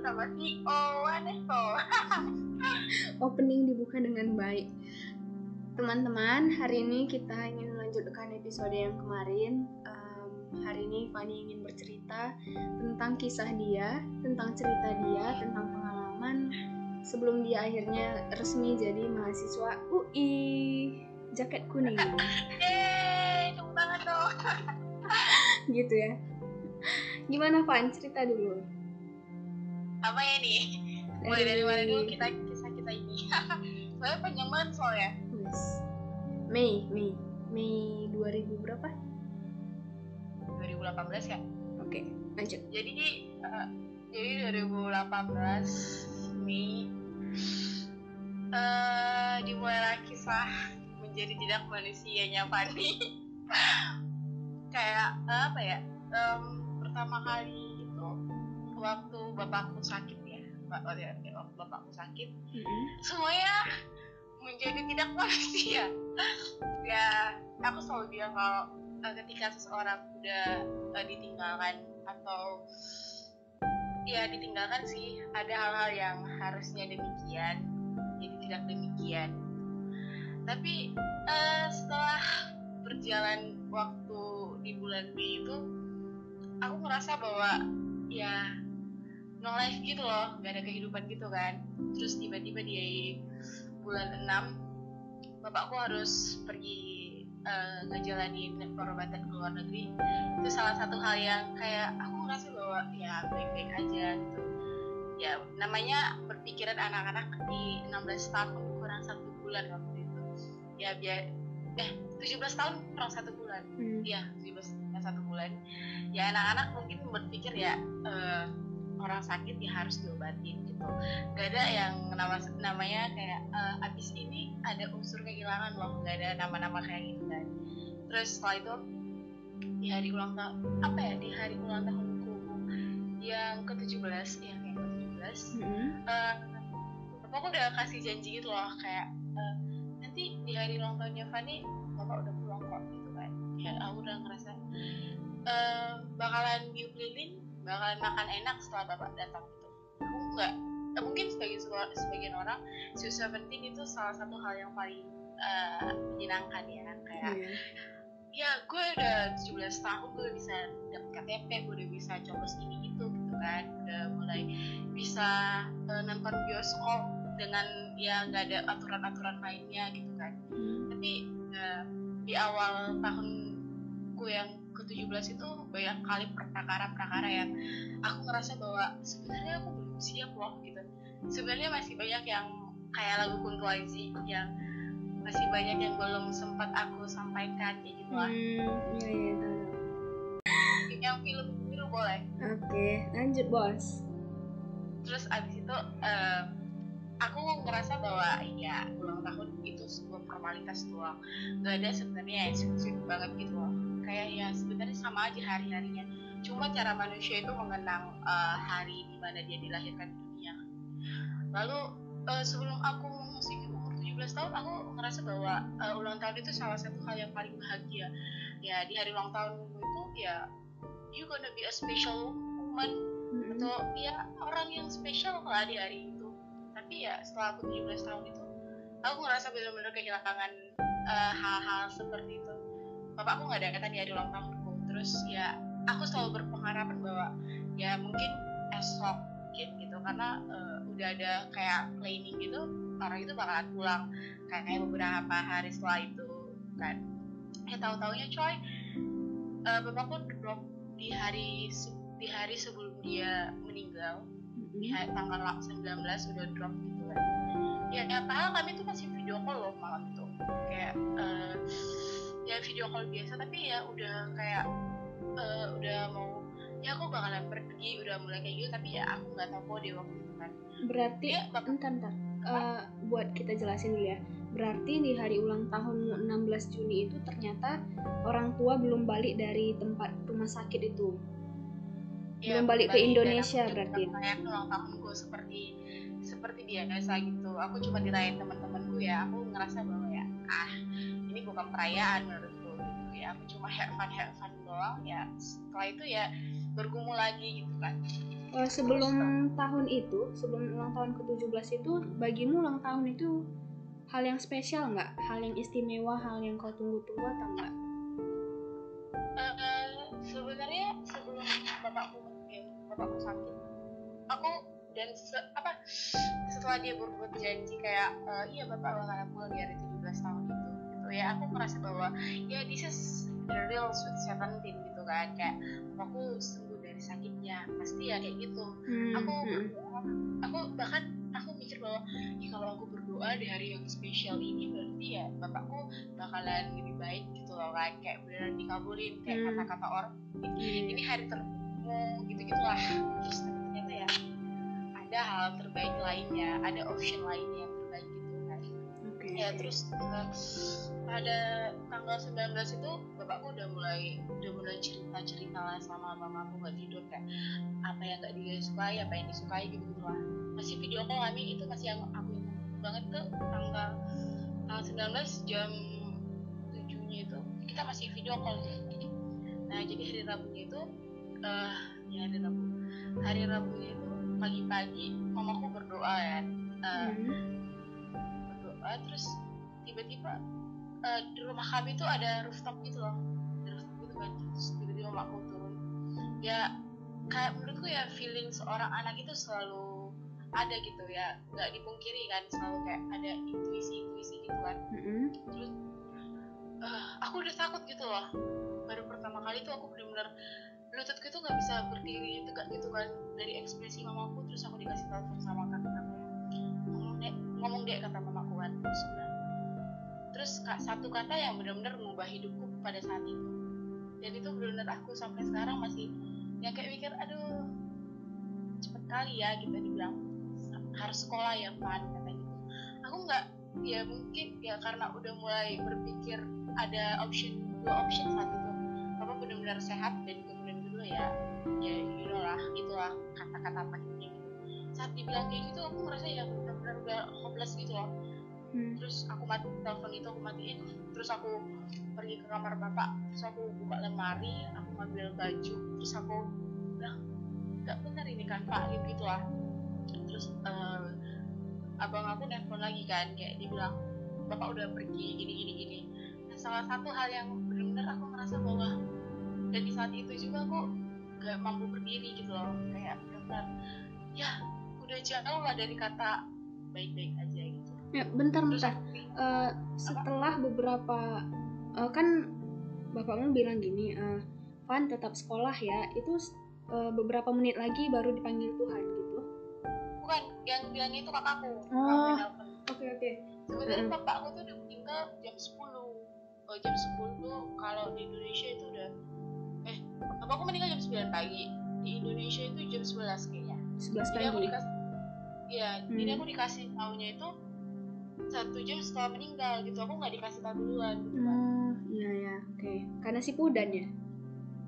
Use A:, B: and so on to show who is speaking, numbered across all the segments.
A: bersama si Owanesto.
B: Opening dibuka dengan baik. Teman-teman, hari ini kita ingin melanjutkan episode yang kemarin. Um, hari ini Fani ingin bercerita tentang kisah dia, tentang cerita dia, tentang pengalaman sebelum dia akhirnya resmi jadi mahasiswa UI jaket kuning
A: Yeay, tunggu banget dong.
B: gitu ya gimana Van cerita dulu
A: Apa ya nih? Mulai dari mana dulu kita kisah kita ini? Soalnya panjang banget soalnya.
B: Wes. Mei Mei Mei 2000 berapa
A: 2018 ya.
B: oke lanjut
A: Jadi eh, jadi 2018 Mei eh dimulailah kisah menjadi tidak manusianya Fani. Kayak eh, apa ya? em, pertama kali itu waktu bapakku sakit ya. Ba- oh ya, ya, waktu bapakku sakit
B: Mm-mm.
A: semuanya menjadi tidak manusia ya aku selalu bilang kalau eh, ketika seseorang udah eh, ditinggalkan atau ya ditinggalkan sih ada hal-hal yang harusnya demikian jadi tidak demikian tapi eh, setelah berjalan waktu di bulan Mei itu aku ngerasa bahwa ya no life gitu loh gak ada kehidupan gitu kan. Terus tiba-tiba di bulan 6 bapakku harus pergi eh, ngejalanin pengobatan ke luar negeri. Itu salah satu hal yang kayak aku ngerasa bahwa ya baik-baik aja gitu. Ya namanya berpikiran anak-anak di 16 tahun kurang satu bulan waktu itu. Ya biar eh 17 tahun kurang satu bulan.
B: Hmm.
A: Iya, 17 satu bulan. Ya anak-anak mungkin berpikir ya eh, orang sakit ya harus diobatin gitu. Gak ada yang nama namanya kayak eh, abis ini ada unsur kehilangan loh, gak ada nama-nama kayak gitu kan. Terus setelah itu di hari ulang tahun apa ya di hari ulang tahunku yang ke-17 yang yang ke-17
B: Mm-mm.
A: eh bapakku udah kasih janji gitu loh kayak eh, nanti di hari ulang tahunnya Fani bapak udah pulang kok gitu kan ya aku udah ngerasa eh bakalan gift lilin bakalan makan enak setelah bapak datang gitu aku nggak eh, mungkin sebagai sebagian orang Sweet Seventeen itu salah satu hal yang paling eh, menyenangkan ya kayak
B: Iya.
A: ya gue udah 17 tahun gue udah bisa dapet KTP gue udah bisa coblos ini itu gitu kan udah mulai bisa eh, nonton bioskop dengan ya nggak ada aturan-aturan lainnya gitu kan
B: Hmm.
A: tapi eh, di awal tahunku yang ke-17 itu banyak kali perkara-perkara yang aku ngerasa bahwa sebenarnya aku belum siap loh gitu. Sebenarnya masih banyak yang kayak lagu Kunto Aji yang masih banyak yang belum sempat aku sampaikan kayak gitu lah.
B: Hmm, iya iya
A: yang film biru boleh.
B: Oke, lanjut bos.
A: terus abis itu eh, aku ngerasa bahwa ya ulang tahun itu sebuah formalitas doang. Gak ada sebenarnya yang sweet banget gitu loh kayak ya sebenarnya sama aja hari harinya cuma cara manusia itu mengenang eh, hari di mana dia dilahirkan di dunia. Lalu eh, sebelum aku memasuki umur 17 tahun aku ngerasa bahwa eh, ulang tahun itu salah satu hal yang paling bahagia. Ya di hari ulang tahun itu ya you gonna be a special woman.
B: Mm-mm.
A: atau ya orang yang spesial lah di hari itu. Tapi ya setelah aku 17 tahun itu aku ngerasa benar-benar kehilangan eh, hal-hal seperti itu bapakku nggak datang di hari ulang tahunku terus ya aku selalu berpengharapan bahwa ya mungkin esok gitu, gitu. Karena eh, udah ada kayak planning gitu orang itu bakalan pulang. Kayak kayak beberapa hari setelah itu kan. Ya tahu taunya coy eh, bapakku drop di hari di hari sebelum dia meninggal di
B: Mm-mm.
A: hari tanggal 19 udah drop gitu kan. Ya, ya padahal kami tuh masih video call loh malam itu. Kayak eh, ya video call biasa tapi ya udah kayak eh, udah mau ya aku bakalan pergi udah mulai kayak gitu tapi ya aku nggak tahu kode waktu itu kan
B: Berarti
A: Iya, Bapak.
B: entar entar. Eh, buat kita jelasin dulu ya. Berarti di hari ulang tahunmu 16 Juni itu ternyata orang tua belum balik dari tempat rumah sakit itu.
A: Ya,
B: Belum balik ke Indonesia
A: aku
B: berarti.
A: kayak ulang tahunku seperti seperti biasa gitu aku cuma dirayain teman-temanku ya aku ngerasa bahwa ya ah ini bukan perayaan menurutku gitu ya aku cuma have fun have fun doang ya setelah itu ya bergumul lagi gitu kan
B: Uh, sebelum tahun itu, sebelum ulang tahun ke-17 itu, bagimu ulang tahun itu hal yang spesial nggak? Hal yang istimewa, hal yang kau tunggu-tunggu atau enggak?
A: Eh, sebenarnya sebelum bapakku ya, bapakku sakit aku dan se- apa setelah dia berbuat janji kayak eh, iya bapak bakalan pulang di hari 17 tahun gitu ya. Aku merasa bahwa ya this is the real sweet seventeen gitu kan. Kayak bapakku sembuh dari sakitnya. Pasti ya kayak gitu.
B: Hmm,
A: aku
B: hmm.
A: berdoa aku bahkan aku mikir bahwa ya kalau aku berdoa di hari yang spesial ini berarti ya bapakku bakalan lebih baik gitu loh kan. Kayak beneran dikabulin. Kayak
B: Hmm.
A: kata-kata orang
B: Iya.
A: ini hari terbaikmu gitu gitulah terus ternyata ya ada hal terbaik lainnya ada option lainnya ya terus eh, pada tanggal 19 itu bapakku udah mulai udah mulai cerita cerita lah sama mamaku nggak tidur kayak apa yang nggak dia sukai apa yang disukai gitu gitu lah masih video call kami itu masih yang aku banget tuh tanggal tanggal 19 jam 7 nya itu kita masih video call nah jadi hari Rabunya itu eh ya hari Rabu hari Rabunya itu pagi-pagi mamaku berdoa kan Eh,
B: Hmm.
A: Berdoa terus tiba-tiba eh, di rumah kami tuh ada rooftop gitu loh. Ada rooftop gitu kan terus tiba-tiba mamaku turun. Ya kayak menurutku ya feeling seorang anak itu selalu ada gitu ya. Nggak dipungkiri kan selalu kayak ada intuisi-intuisi gitu kan. Terus eh, aku udah takut gitu loh. Baru pertama kali tuh aku bener-bener lututku tuh nggak bisa berdiri tegak gitu kan. Dari ekspresi mamaku terus aku dikasih telepon sama namanya ngomong dek ngomong dek kata terus bilang terus satu kata yang bener-bener mengubah hidupku pada saat itu. Dan itu bener-bener aku sampai sekarang masih yang kayak mikir aduh cepet kali ya kita dibilang. Harus sekolah ya Pan kata gitu. Aku nggak ya mungkin ya karena udah mulai berpikir ada option dua option saat itu papa benar-benar sehat dan kemudian kedua ya ya you know lah itulah kata-kata gitu. Saat dibilang kayak gitu aku merasa ya benar-benar udah hopeless gitu loh
B: Hmm.
A: terus aku mati telepon itu aku matiin. Terus aku pergi ke kamar bapak. Terus aku buka lemari aku ngambil baju. Terus aku bilang nggak benar ini kan pak gitu gitulah. Terus eh, abang aku nelfon lagi kan kayak dia bilang bapak udah pergi gini gini gini. Nah, salah satu hal yang benar-benar aku ngerasa bahwa dan di saat itu juga aku gak mampu berdiri gitu loh. Kayak benar ya udah jauh lah dari kata baik-baik aja
B: Ya, bentar bentar. Eh, setelah beberapa eh, kan bapakmu bilang gini, eh, Van tetap sekolah ya. Itu eh, beberapa menit lagi baru dipanggil Tuhan gitu.
A: bukan yang bilang itu kakakku
B: Oh. Oke oke.
A: sebenarnya
B: Mm-mm.
A: bapakku tuh udah meninggal jam 10 oh, jam 10 tuh kalau di Indonesia itu udah eh bapakku meninggal jam 9 pagi di Indonesia itu jam 11 kayaknya
B: 11
A: jadi aku
B: pagi.
A: dikasih iya
B: Hmm.
A: jadi aku dikasih tahunya itu satu jam setelah meninggal gitu. Aku nggak dikasih tahu duluan gitu kan
B: Oh, iya ya, oke. Karena si Pudan ya.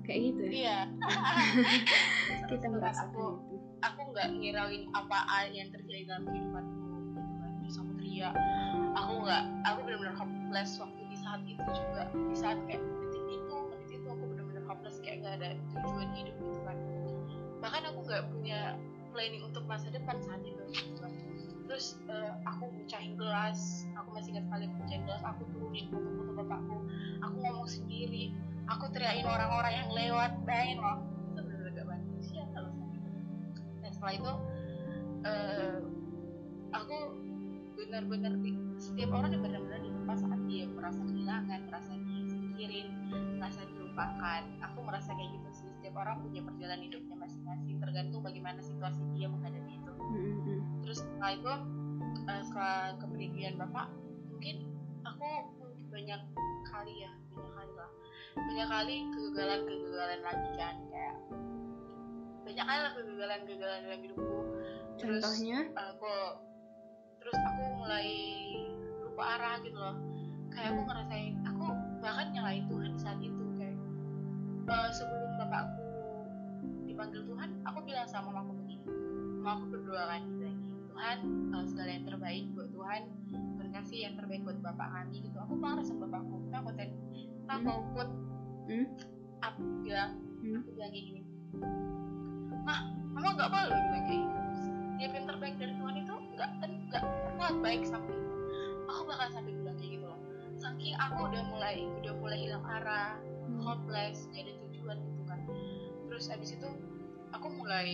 B: Kayak gitu ya.
A: iya.
B: Kita merasakan
A: aku
B: itu.
A: aku nggak ngirauin apa yang terjadi dalam kehidupanku gitu kan. Terus aku teriak. Aku nggak aku benar-benar hopeless waktu di saat itu juga. Di saat kayak detik itu menit itu aku benar-benar hopeless kayak nggak ada tujuan hidup gitu kan. Bahkan aku nggak punya planning untuk masa depan saat itu gitu kan terus eh, aku mecahin gelas. Aku masih ingat sekali aku mecahin gelas. Aku turunin foto-foto bapakku. Aku ngomong sendiri. Aku teriakin orang-orang yang lewat. Bayangin loh. Itu benar-benar gak manusia kalau saat itu dan setelah itu eh, aku benar-benar setiap orang yang benar-benar tempat saat dia merasa kehilangan merasa disingkirin merasa dilupakan aku merasa kayak gitu sih. Setiap orang punya perjalanan hidupnya masing-masing. Tergantung bagaimana situasi dia menghadapi
B: Mm-mm.
A: terus setelah itu eh, setelah kepergian bapak mungkin aku banyak kali ya banyak kali lah banyak kali kegagalan-kegagalan lagi kan kayak banyak kali lah kegagalan-kegagalan dalam hidupku terus
B: Contohnya,
A: aku terus aku mulai lupa arah gitu loh kayak aku
B: Hmm.
A: ngerasain aku bahkan nyalain Tuhan di saat itu kayak eh, sebelum bapakku dipanggil Tuhan aku bilang sama mamaku begini mamaku berdoa kan lagi. Tuhan eh, segala yang terbaik buat Tuhan. Berkasih yang terbaik buat bapak kami gitu. Aku marah sama bapakku. Aku ten? Aku
B: Hmm.
A: put
B: Hmm.
A: aku bilang
B: Hmm.
A: aku bilang kayak gini. Nah mama nggak boleh bilang kayak gitu. Dia yang terbaik dari Tuhan itu nggak nggak pernah baik sampai aku bakal sampai bilang kayak gitu loh. Saking aku udah mulai udah mulai hilang arah hopeless gak ada tujuan gitu kan. Terus abis itu aku mulai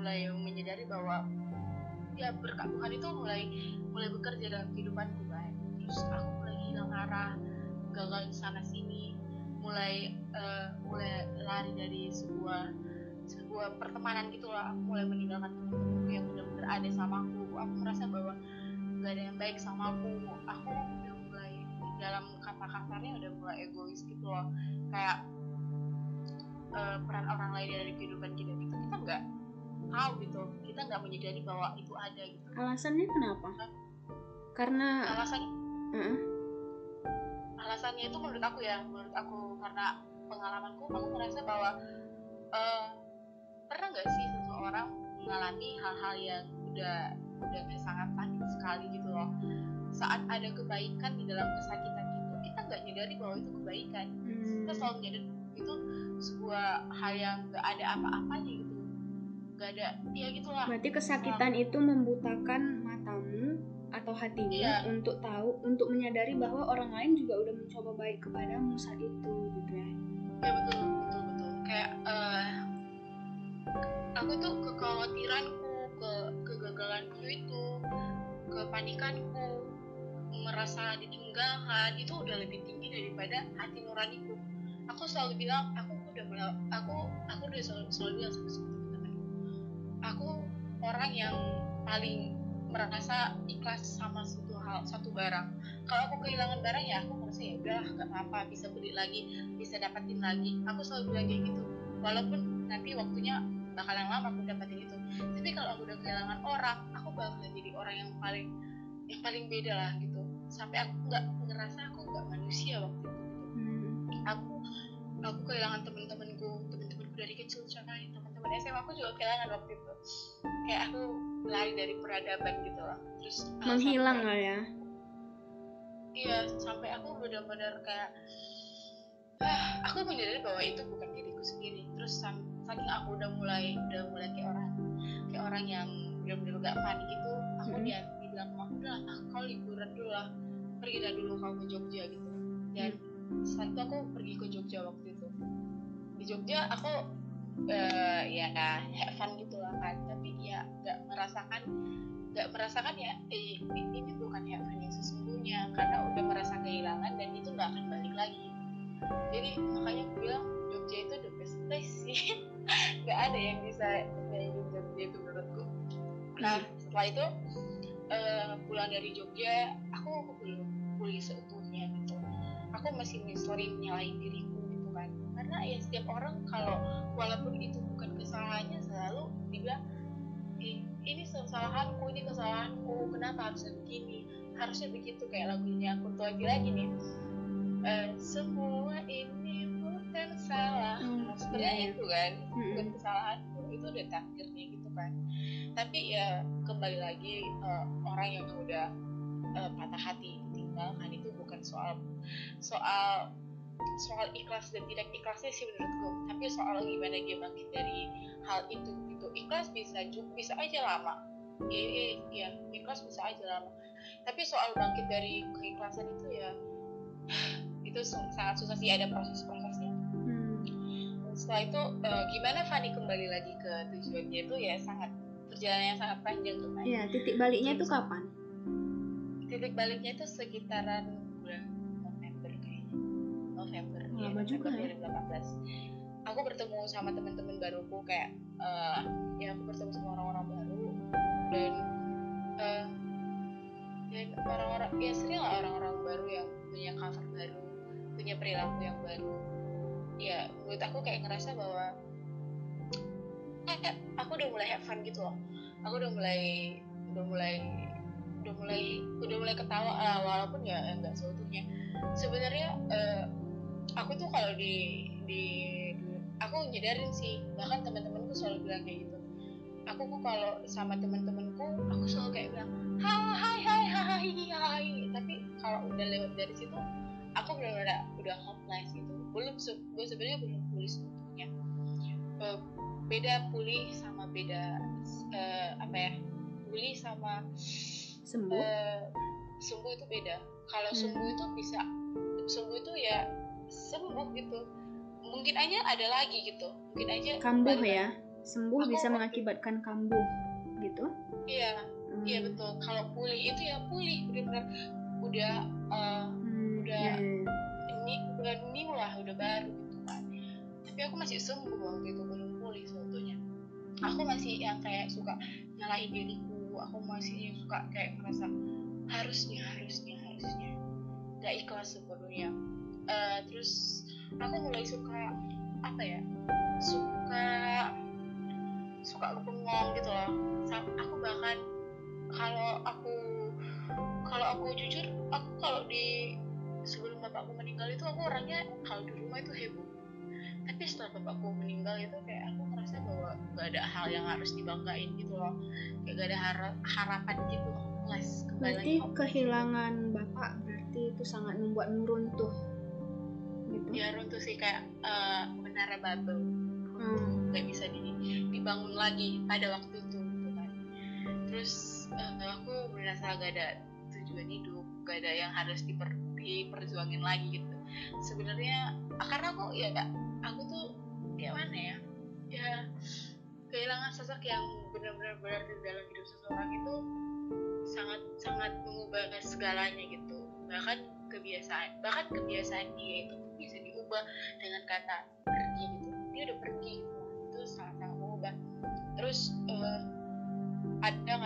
A: mulai menyadari bahwa ya berkat Tuhan itu mulai mulai bekerja dalam kehidupanku kan terus aku mulai hilang arah gagal di sana sini mulai uh, mulai lari dari sebuah sebuah pertemanan gitu lah aku mulai meninggalkan teman-temanku yang benar-benar ada sama aku. Aku merasa bahwa gak ada yang baik sama aku. Aku udah mulai dalam kata kasarnya udah mulai egois gitu loh. Kayak uh, peran orang lain dari kehidupan kita gitu. Kita nggak tahu gitu. Kita nggak menyadari bahwa itu ada gitu.
B: Alasannya kenapa? Karena
A: alasannya
B: uh -uh.
A: alasannya itu menurut aku ya menurut aku. Karena pengalamanku aku merasa bahwa uh, pernah nggak sih seseorang mengalami hal-hal yang udah udah sangat sakit sekali gitu loh. Saat ada kebaikan di dalam kesakitan itu kita nggak nyadari bahwa itu kebaikan. Hmm. kita selalu nyadari itu sebuah hal yang nggak ada apa-apanya gitu nggak ada. Ya gitulah.
B: Berarti kesakitan nah, itu membutakan matamu atau hatimu iya. untuk tahu untuk menyadari bahwa orang lain juga udah mencoba baik kepadamu saat itu gitu ya?
A: Ya betul betul betul. Kayak uh, aku tuh kekhawatiranku ke kegagalanku itu kepanikanku merasa ditinggalkan itu udah lebih tinggi daripada hati nuraniku. Aku selalu bilang aku udah aku aku udah selalu, selalu bilang sama aku orang yang paling merasa ikhlas sama satu hal satu barang. Kalau aku kehilangan barang ya aku merasa ya udah gak apa-apa bisa beli lagi bisa dapatin lagi. Aku selalu bilang kayak gitu. Walaupun nanti waktunya bakalan lama aku dapatin itu. Tapi kalau aku udah kehilangan orang aku bakal jadi orang yang paling yang paling beda lah gitu. Sampai aku nggak ngerasa aku nggak manusia waktu itu hmm. aku aku kehilangan temen-temenku temen-temenku dari kecil contohnya teman-teman SMA aku juga kehilangan waktu itu. Kayak aku lari dari peradaban gitu lah terus
B: menghilang lah ya?
A: Iya sampai aku benar-benar kayak ah, aku menyadari bahwa itu bukan diriku sendiri. Terus saking aku udah mulai udah mulai kayak orang kayak orang yang benar-benar gak panik gitu aku hmm. dia bilang mau udah ah, kau liburan dulu lah. Pergi dah dulu kau ke Jogja gitu. Dan setelah itu aku pergi ke Jogja waktu itu. Di Jogja aku uh, ya have fun gitu lah kan. Tapi ya nggak merasakan nggak merasakan ya eh, ini bukan have fun yang sesungguhnya. Karena udah merasa kehilangan dan itu nggak akan balik lagi. Jadi makanya aku bilang Jogja itu the best place sih. Nggak ada yang bisa nyanyiin Jogja itu menurutku. Nah. Setelah itu uh, pulang dari Jogja aku belum pulih seutuhnya gitu. Aku masih sering nyalain kan karena ya setiap orang kalau walaupun itu bukan kesalahannya selalu dibilang ini kesalahanku ini kesalahanku kenapa harusnya begini harusnya begitu kayak lagunya aku tuh lagi lagi nih uh, semua ini bukan salah hmm, sebenarnya yeah. itu kan hmm. bukan kesalahanku itu udah takdirnya gitu kan tapi ya kembali lagi uh, orang yang udah uh, patah hati ditinggalkan itu bukan soal soal soal ikhlas dan tidak ikhlasnya sih menurutku. Tapi soal gimana dia bangkit dari hal itu itu ikhlas bisa juga bisa aja lama. Iya ya ikhlas bisa aja lama. Tapi soal bangkit dari keikhlasan itu ya itu sangat susah sih. Ada proses-prosesnya hmm. setelah itu uh, gimana Fanny kembali lagi ke tujuannya itu ya sangat perjalanan yang sangat panjang tuh
B: iya titik baliknya itu kapan?
A: titik baliknya itu sekitaran November
B: ya, lama juga ya.
A: 2018 aku bertemu sama teman-teman baruku kayak uh, ya aku bertemu sama orang-orang baru dan uh, dan orang-orang ya sering lah orang-orang baru yang punya cover baru punya perilaku yang baru. Ya menurut aku kayak ngerasa bahwa eh, aku udah mulai have fun gitu loh. Aku udah mulai udah mulai udah mulai udah mulai ketawa lah walaupun ya enggak seutuhnya. Sebenarnya uh, aku tuh kalau di di aku nyadarin sih bahkan teman-temanku selalu bilang kayak gitu. Aku kok kalau sama teman-temanku aku selalu kayak bilang hai hai hai hai hai tapi kalau udah lewat dari situ aku benar-benar udah hopeless gitu. Belum gue sebenarnya belum tulis sebetulnya uh, beda pulih sama beda uh, apa ya pulih sama
B: sembuh?
A: uh, sembuh itu beda. Kalau hmm. sembuh itu bisa sembuh itu ya sembuh gitu. Mungkin aja ada lagi gitu. Mungkin aja
B: kambuh ya. Sembuh aku, bisa mengakibatkan kambuh gitu?
A: Iya hmm. iya betul. Kalau pulih itu ya pulih benar-benar udah uh, hmm, udah yeah. Ini udah new lah udah baru gitu kan. Tapi aku masih sembuh waktu itu belum pulih sebetulnya aku masih yang kayak suka nyalahin diriku. Aku masih suka kayak merasa harusnya harusnya harusnya. Gak ikhlas sepenuhnya uh, terus aku mulai suka apa ya suka suka bengong gitu loh. Aku bahkan kalau aku kalau aku jujur aku kalau di sebelum bapakku meninggal itu aku orangnya kalau di rumah itu heboh. Tapi setelah bapakku meninggal itu kayak aku merasa bahwa gak ada hal yang harus dibanggain gitu loh. Kayak gak ada harap, harapan gitu
B: hopeless berarti kehilangan bapak berarti itu sangat membuat runtuh
A: gitu ya runtuh sih kayak uh, menara Babel hmm. nggak bisa di, dibangun lagi pada waktu itu gitu kan. Terus uh, aku merasa gak ada tujuan hidup gak ada yang harus diper, diperjuangin lagi gitu. Sebenarnya karena aku ya aku tuh ya mana ya? Ya kehilangan sosok yang benar-benar berarti dalam hidup seseorang itu sangat sangat mengubah segalanya gitu. Bahkan kebiasaan bahkan kebiasaan dia itu dengan kata pergi gitu. Dia udah pergi. Itu sangat sangat mengubah. Terus uh,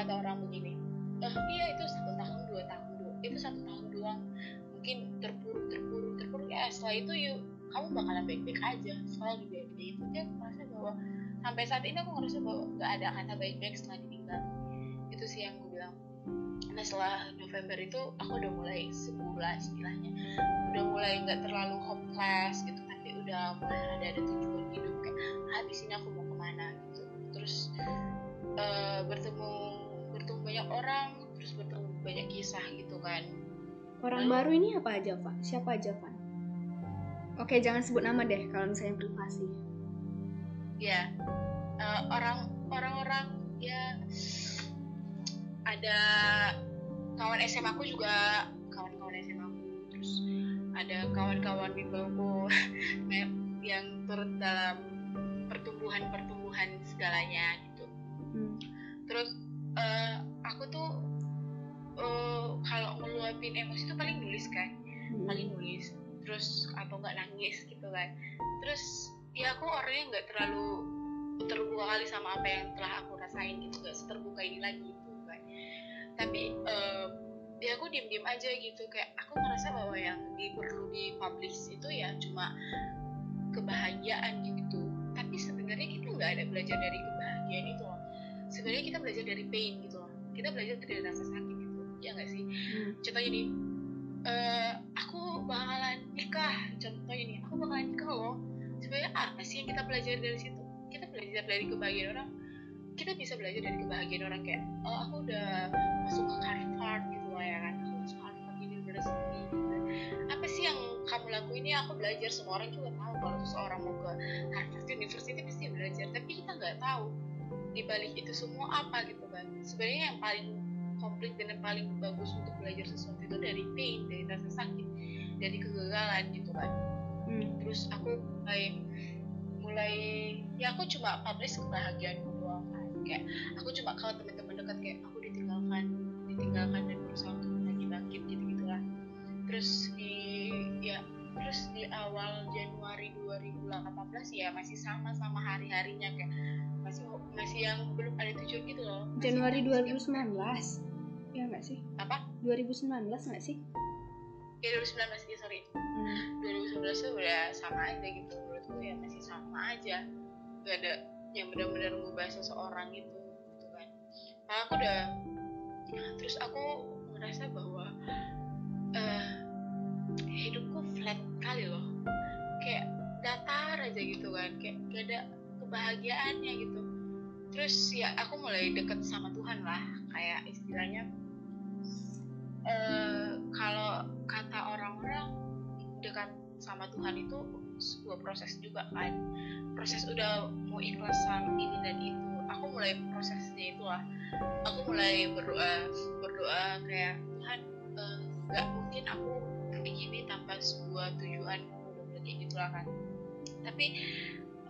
A: ada orang begini oh iya itu satu tahun dua tahun dua itu satu tahun doang. Mungkin terpuruk terpuruk terpuruk. Ya setelah itu yuk kamu bakalan baik-baik aja. Selalu di dia itu dia merasa bahwa sampai saat ini aku ngerasa bahwa gak ada kata baik-baik setelah ditinggal. Itu sih yang gue bilang nah setelah November itu aku udah mulai sebulan istilahnya. Udah mulai nggak terlalu hopeless gitu tapi udah mulai ada ada tujuan hidup kayak habis ini aku mau ke mana? gitu. Terus uh, bertemu bertemu banyak orang terus bertemu banyak kisah gitu kan.
B: Orang Lalu, baru ini apa aja pak? Siapa aja pak? Oke jangan sebut nama deh kalau misalnya privasi.
A: Ya uh, orang orang-orang ya ada kawan SMA aku juga kawan-kawan SMA aku. Terus ada kawan-kawan bimbelku yang turut dalam pertumbuhan-pertumbuhan segalanya gitu. Hmm. terus uh, aku tuh uh, kalau ngeluapin emosi itu paling nulis kan. Hmm. paling nulis. Terus atau nggak nangis gitu kan. Terus ya aku orangnya nggak terlalu terbuka kali sama apa yang telah aku rasain gitu. Gak seterbuka ini lagi tapi uh, ya aku diem diem aja gitu. Kayak aku ngerasa bahwa yang di, perlu dipublish itu ya cuma kebahagiaan gitu. Tapi sebenarnya kita nggak ada belajar dari kebahagiaan itu loh. Sebenarnya kita belajar dari pain gitu loh. Kita belajar dari rasa sakit gitu. Ya nggak sih? Hmm. contohnya nih uh, aku bakalan nikah. Contohnya nih aku bakalan nikah loh. Sebenarnya apa sih yang kita belajar dari situ? Kita belajar dari kebahagiaan orang kita bisa belajar dari kebahagiaan orang kayak oh aku udah masuk ke Harvard gitu lah ya kan aku masuk Harvard University gitu. Apa sih yang kamu lakuin? Ini aku belajar semua orang juga tahu kalau seseorang mau ke Harvard University pasti belajar tapi kita nggak tahu di balik itu semua apa gitu kan. Sebenarnya yang paling komplit dan yang paling bagus untuk belajar sesuatu itu dari pain dari rasa sakit dari kegagalan gitu kan. Hmm. terus aku mulai mulai ya aku cuma publish kebahagiaan doang kan kayak aku cuma kalau teman-teman dekat kayak aku ditinggalkan ditinggalkan dan berusaha untuk lagi bangkit gitu gitulah terus di ya terus di awal Januari 2018 ya masih sama sama hari harinya kayak masih masih yang belum ada tujuan gitu loh.
B: Masih Januari 2019 ya nggak sih?
A: Apa?
B: 2019 nggak sih?
A: Ya 2019 ya sorry. Hmm. 2019 tuh udah sama aja gitu menurutku ya masih sama aja. Gak ada yang benar-benar mengubah seseorang itu gitu kan. Nah aku udah terus aku merasa bahwa uh, hidupku flat kali loh. Kayak datar aja gitu kan kayak gak ada kebahagiaannya gitu. Terus ya aku mulai deket sama Tuhan lah kayak istilahnya uh, kalau kata orang-orang dekat sama Tuhan itu sebuah proses juga kan. Proses udah mau ikhlas sama ini dan itu. Aku mulai prosesnya itulah. Aku mulai berdoa berdoa kayak Tuhan eh, nggak mungkin aku begini tanpa sebuah tujuan kayak gitulah kan. Tapi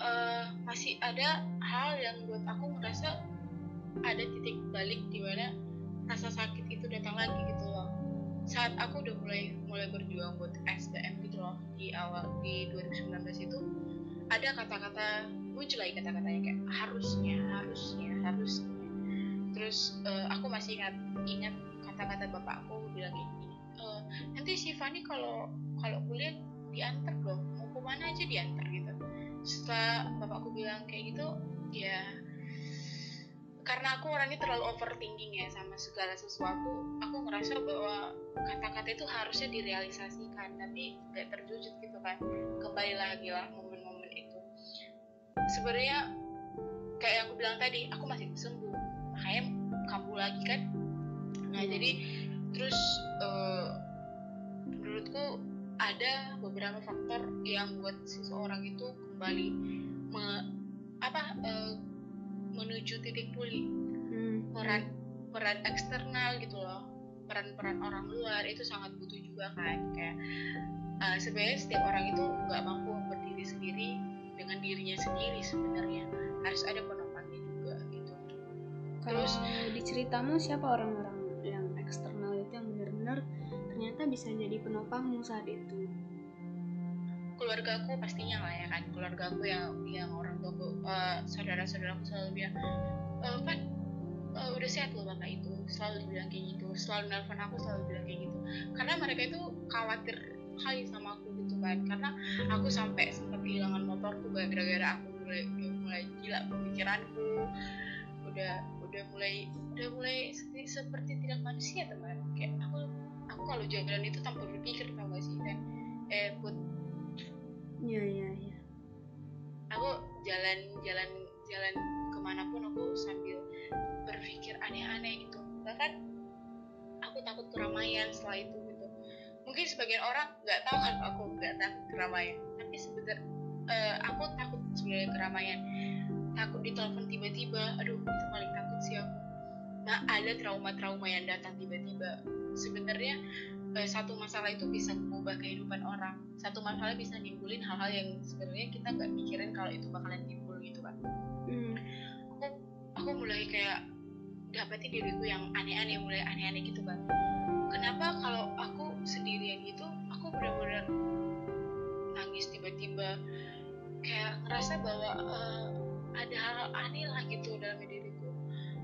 A: uh, masih ada hal yang buat aku merasa ada titik balik di mana rasa sakit itu datang lagi gitu loh saat aku udah mulai mulai berjuang buat SBM gitu loh di awal di 2019 itu ada kata-kata muncul lagi kata-katanya kayak harusnya harusnya harusnya. Terus uh, aku masih ingat ingat kata-kata bapakku bilang gini e, nanti si Fani kalau kalau kuliah diantar dong mau ke mana aja diantar gitu. Setelah bapakku bilang kayak gitu ya karena aku orangnya terlalu overthinking ya sama segala sesuatu aku ngerasa bahwa kata-kata itu harusnya direalisasikan tapi gak terwujud gitu kan. Kembali lagi lah momen-momen itu. Sebenarnya kayak yang aku bilang tadi aku masih sembuh. Makanya kambuh lagi kan? Nah jadi terus uh, menurutku ada beberapa faktor yang buat seseorang itu kembali me, apa uh, menuju titik pulih. Hmm. peran peran eksternal gitu loh. Peran-peran orang luar itu sangat butuh juga kan. Kayak uh, sebenarnya setiap orang itu nggak mampu berdiri sendiri dengan dirinya sendiri sebenarnya. Harus ada penopangnya juga gitu.
B: Kalau terus di ceritamu siapa orang-orang yang eksternal itu yang benar-benar ternyata bisa jadi penopangmu saat itu
A: keluarga aku pastinya lah ya kan. Keluarga aku yang yang orang tua aku uh, saudara saudaraku selalu bilang uh, Pan uh, udah sehat loh bapak itu. Selalu bilang kayak gitu selalu nelfon aku selalu bilang kayak gitu. Karena mereka itu khawatir kali sama aku gitu kan. Karena aku sampai sempat kehilangan motorku gara-gara aku mulai udah mulai gila pemikiranku. Udah udah mulai udah mulai seperti, seperti tidak manusia teman. Kayak aku aku kalau jalan itu tanpa berpikir tau gak sih dan eh put
B: Iya iya iya.
A: Aku jalan jalan jalan ke mana pun aku sambil berpikir aneh-aneh gitu. Bahkan aku takut keramaian setelah itu gitu. Mungkin sebagian orang nggak tahu kan aku nggak takut keramaian. Tapi sebenarnya uh, aku takut sebenarnya keramaian. Takut ditelepon tiba-tiba. Aduh itu paling takut sih aku. Nah ada trauma-trauma yang datang tiba-tiba. Sebenarnya uh, satu masalah itu bisa mengubah kehidupan orang. Satu masalah bisa nimbulin hal-hal yang sebenarnya kita nggak mikirin kalau itu bakalan timbul gitu kan hmm. aku aku mulai kayak dapetin diriku yang aneh-aneh mulai aneh-aneh gitu kan kenapa kalau aku sendirian gitu aku benar-benar nangis tiba-tiba kayak ngerasa bahwa uh, ada hal aneh lah gitu dalam diriku.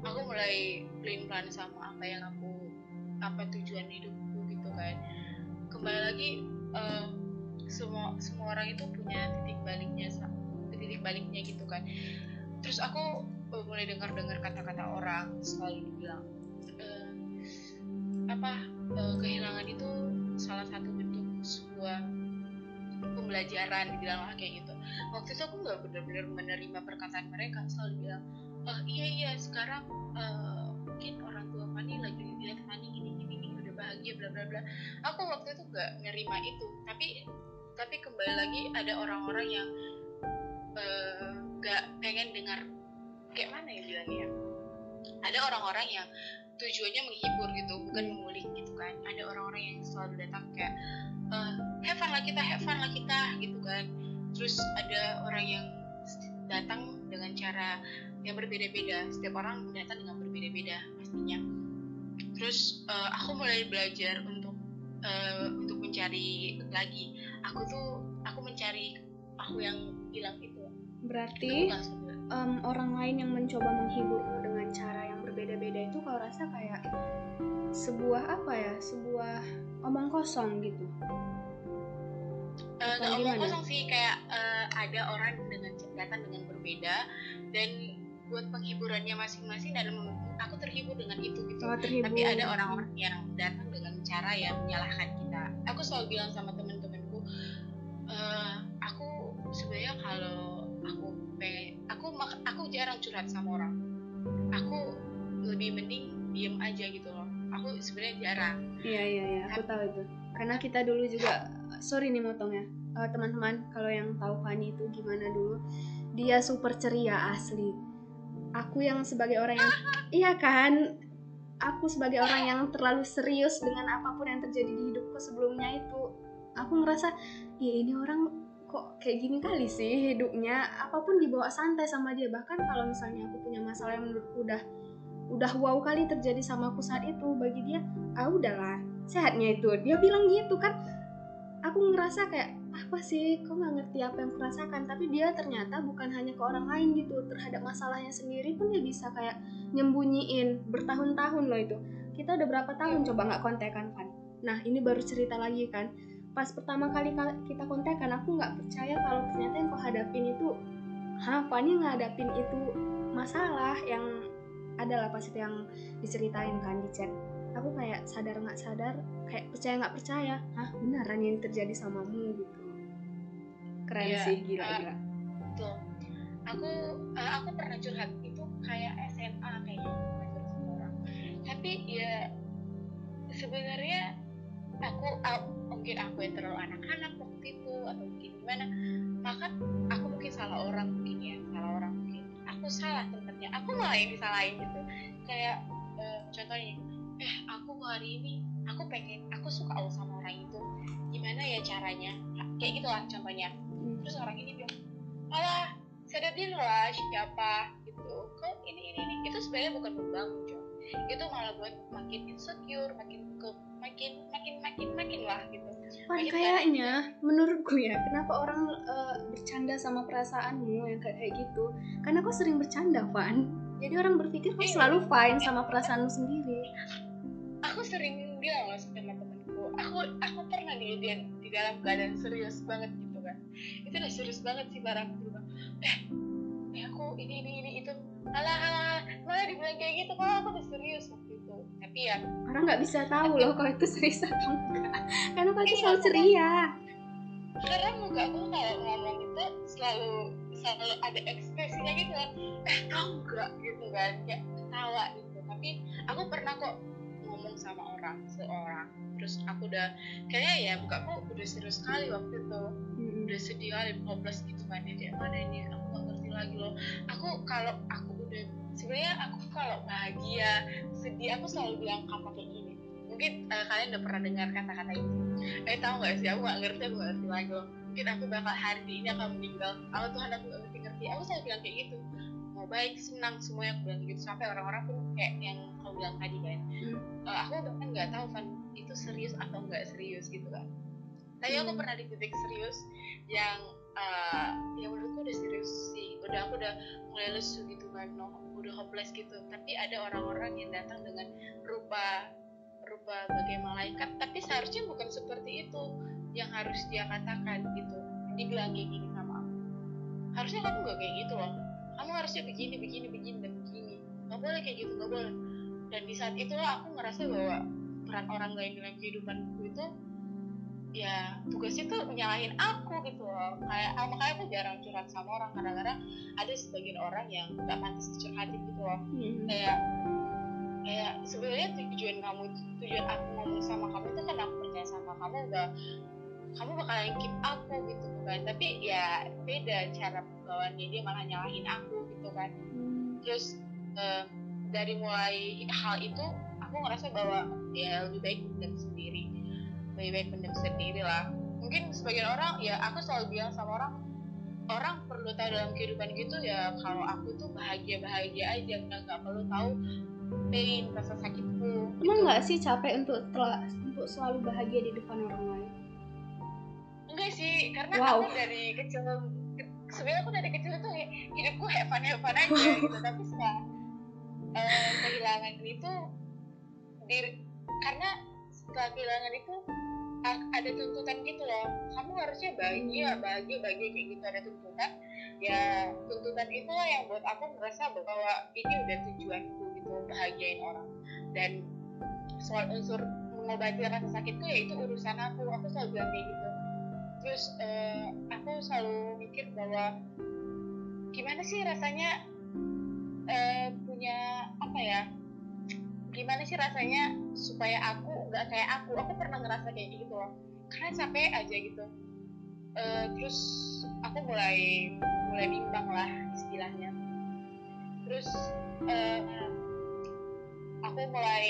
A: Aku mulai plan plan sama apa yang aku apa tujuan hidup kan. Kembali lagi uh, semua semua orang itu punya titik baliknya titik baliknya gitu kan. Terus aku uh, mulai dengar dengar kata-kata orang selalu dibilang uh, apa uh, kehilangan itu salah satu bentuk sebuah pembelajaran dibilang lah kayak gitu. Waktu itu aku nggak benar-benar menerima perkataan mereka selalu bilang oh iya iya sekarang uh, mungkin orang tua Fani lagi dilihat Fani bahagia bla bla bla. Aku waktu itu gak nerima itu. Tapi tapi kembali lagi ada orang-orang yang uh, gak pengen dengar kayak mana ya bilangnya? Ada orang-orang yang tujuannya menghibur gitu bukan memulih gitu kan. Ada orang-orang yang selalu datang kayak uh, have fun lah kita have fun lah kita gitu kan. Terus ada orang yang datang dengan cara yang berbeda-beda. Setiap orang datang dengan berbeda-beda pastinya terus uh, aku mulai belajar untuk uh, untuk mencari lagi. Aku tuh aku mencari aku yang hilang itu.
B: Berarti um, orang lain yang mencoba menghiburmu dengan cara yang berbeda-beda itu kau rasa kayak sebuah apa ya? Sebuah omong kosong gitu?
A: Uh, omong kosong sih kayak uh, ada orang dengan datang dengan berbeda dan buat penghiburannya masing-masing dan aku terhibur dengan itu gitu. Oh, tapi ada orang-orang yang datang dengan cara yang menyalahkan kita. Aku selalu bilang sama temen-temenku uh, aku sebenarnya kalau aku pengen aku aku jarang curhat sama orang. Aku lebih mending diem aja gitu loh. Aku sebenarnya jarang.
B: Iya iya iya. Aku tahu itu. Karena kita dulu juga sorry nih motongnya uh, teman-teman kalau yang tahu Fanny itu gimana dulu? Dia super ceria asli aku yang sebagai orang yang iya kan? Aku sebagai orang yang terlalu serius dengan apa pun yang terjadi di hidupku sebelumnya itu. Aku ngerasa ya ini orang kok kayak gini kali sih hidupnya? Apa pun dibawa santai sama dia. Bahkan kalau misalnya aku punya masalah yang menurutku udah udah wow kali terjadi sama aku saat itu bagi dia ah udahlah sehatnya itu. Dia bilang gitu kan. Aku ngerasa kayak apa sih? Kok nggak ngerti apa yang kurasakan? Tapi dia ternyata bukan hanya ke orang lain gitu terhadap masalahnya sendiri pun dia bisa kayak nyembunyiin bertahun-tahun loh itu. Kita udah berapa tahun? Coba nggak kontekan kan nah ini baru cerita lagi kan. Pas pertama kali kita kontekan aku nggak percaya kalau ternyata yang kau hadapin itu hah Fani ngadapin itu masalah yang adalah pas itu yang diceritain kan di chat. Aku kayak sadar nggak sadar kayak percaya nggak percaya hah beneran yang terjadi samamu gitu keren yeah, sih gila uh, gila.
A: tuh aku uh, aku pernah curhat itu kayak SMA kayaknya orang tapi ya sebenarnya aku uh, mungkin aku yang terlalu anak-anak waktu itu atau mungkin gimana maka aku mungkin salah orang mungkin ya salah orang mungkin. Aku salah tempatnya aku malah yang disalahin gitu. Kayak uh, contohnya eh aku hari ini aku pengen aku suka sama orang itu. Gimana ya caranya? Kayak gitu lah contohnya. Terus orang ini bilang alah sadar diri lah siapa? Gitu. Kok ini ini ini. Itu sebenarnya bukan membangun cok. Itu malah buat makin insecure makin ke makin makin makin makin lah gitu.
B: Pan kayaknya menurutku ya kenapa orang uh, bercanda sama perasaanmu yang kayak kayak gitu? Karena kau sering bercanda Van. Jadi orang berpikir kau iya. selalu fine sama perasaanmu sendiri.
A: Aku sering bilang loh sama temanku aku aku pernah di, di di dalam keadaan serius banget gitu kan. Itu udah serius banget sih barang berubah eh eh aku ini ini ini itu. Alah alah malah dibilang kayak gitu kalau aku udah serius waktu itu. Tapi ya
B: orang nggak bisa tahu loh kalau itu serius atau enggak. Karena pasti iya, selalu ceria.
A: karena muka aku kalau ngomong itu selalu selalu ada ekspresinya gitu kan eh tau enggak gitu kan kayak ketawa gitu. Tapi aku pernah kok ngomong sama orang seorang. Terus aku udah kayaknya ya buka aku udah serius sekali waktu itu. Udah sedih kali hopeless gitu kan dia kayak mana ini? Aku gak ngerti lagi loh. Aku kalau aku udah sebenarnya aku kalau bahagia sedih aku selalu bilang kata kayak gini. Mungkin uh, kalian udah pernah dengar kata-kata itu eh tahu gak sih? Aku gak ngerti aku gak ngerti lagi loh. Mungkin aku bakal hari ini akan meninggal. Aku tuh aku gak ngerti ngerti aku selalu bilang kayak gitu. Mau baik senang semua yang bilang gitu. Sampai orang-orang pun kayak yang kau bilang tadi kan. Hmm. uh, aku bahkan nggak tahu kan itu serius atau nggak serius gitu kan tapi aku hmm. pernah di titik serius yang uh, yang menurutku udah serius sih. Udah aku udah mulai lesu gitu kan no, udah hopeless gitu. Tapi ada orang-orang yang datang dengan rupa rupa bagai malaikat. Tapi seharusnya bukan seperti itu yang harus dia katakan gitu. Dibilang kayak gini sama aku. Harusnya kamu gak kayak gitu loh. Kamu harusnya begini begini begini dan begini. Nggak boleh kayak gitu nggak boleh. Dan di saat itulah aku ngerasa bahwa peran orang lain dalam kehidupanku itu ya tugasnya tuh menyalahin aku gitu loh. Kayak ah, makanya aku jarang curhat sama orang. Kadang-kadang ada sebagian orang yang nggak pantas dicurhatin gitu loh. Hmm. kayak kayak sebenarnya tujuan kamu tujuan aku ngomong sama kamu itu kan aku percaya sama kamu udah kamu bakalan keep aku gitu kan. Tapi ya beda cara pembawaannya dia malah nyalahin aku gitu kan. Hmm. terus uh, dari mulai hal itu aku ngerasa bahwa ya lebih baik pendem sendiri lebih baik pendem sendiri lah mungkin sebagian orang ya aku selalu bilang sama orang orang perlu tahu dalam kehidupan gitu ya kalau aku tuh bahagia bahagia aja nggak nggak perlu tahu pain rasa sakitku
B: emang gitu. nggak sih capek untuk telah untuk selalu bahagia di depan orang lain
A: enggak sih karena wow. aku dari kecil sebenarnya aku dari kecil tuh hidupku have fun aja gitu tapi setelah uh, kehilangan itu diri karena setelah kehilangan itu ada tuntutan gitu loh. Kamu harusnya bahagia bahagia bahagia kayak gitu ada tuntutan. Ya tuntutan itu lah yang buat aku merasa bahwa ini udah tujuanku gitu bahagiain orang. Dan soal unsur mengobati rasa sakitku ya itu urusan aku. Aku selalu bilang kayak gitu. Terus uh, aku selalu mikir bahwa gimana sih rasanya uh, punya apa ya gimana sih rasanya supaya aku nggak kayak aku. Aku pernah ngerasa kayak gitu loh. Karena capek aja gitu. Eh, terus aku mulai mulai bimbang lah istilahnya. Terus eh, aku mulai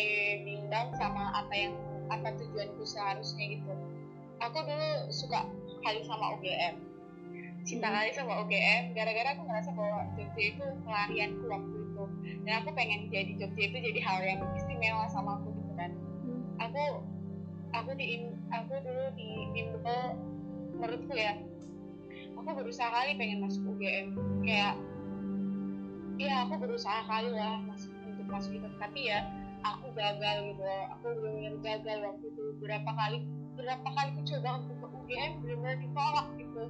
A: bimbang sama apa yang apa tujuanku seharusnya gitu. Aku dulu suka kali sama UGM cinta
B: Hmm.
A: kali sama UGM gara-gara aku ngerasa bahwa Jogja itu pelarianku waktu itu. Dan aku pengen jadi Jogja itu jadi hal yang istimewa sama aku aku di aku dulu di bimbel menurutku ya aku berusaha kali pengen masuk UGM kayak ya aku berusaha kali lah masuk untuk masuk itu. Tapi ya aku gagal gitu. Aku benar-benar gagal waktu itu. Berapa kali berapa kali aku coba untuk ke UGM benar-benar ditolak gitu.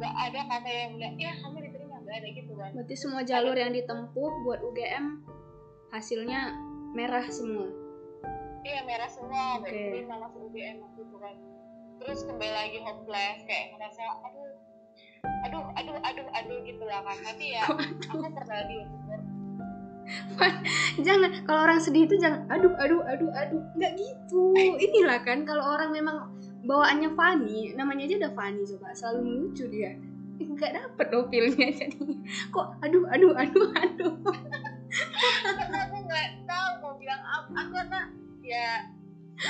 A: Nggak ada kata yang bilang ya kamu diterima. Nggak ada gitu kan.
B: Berarti semua jalur yang ditempuh buat UGM hasilnya merah semua.
A: Iya merah semua okay. diterima masuk UGM waktu itu kan terus kembali lagi hopeless kayak ngerasa aduh aduh aduh aduh aduh gitu lah kan tapi ya aku pernah di
B: Jangan kalau orang sedih itu jangan aduh aduh aduh aduh nggak gitu. Inilah kan kalau orang memang bawaannya funny, namanya aja udah funny coba selalu melucu dia. Nggak dapet dong feel-nya jadinya. Kok aduh aduh aduh aduh.
A: karena aku nggak tahu mau bilang apa aku karena ya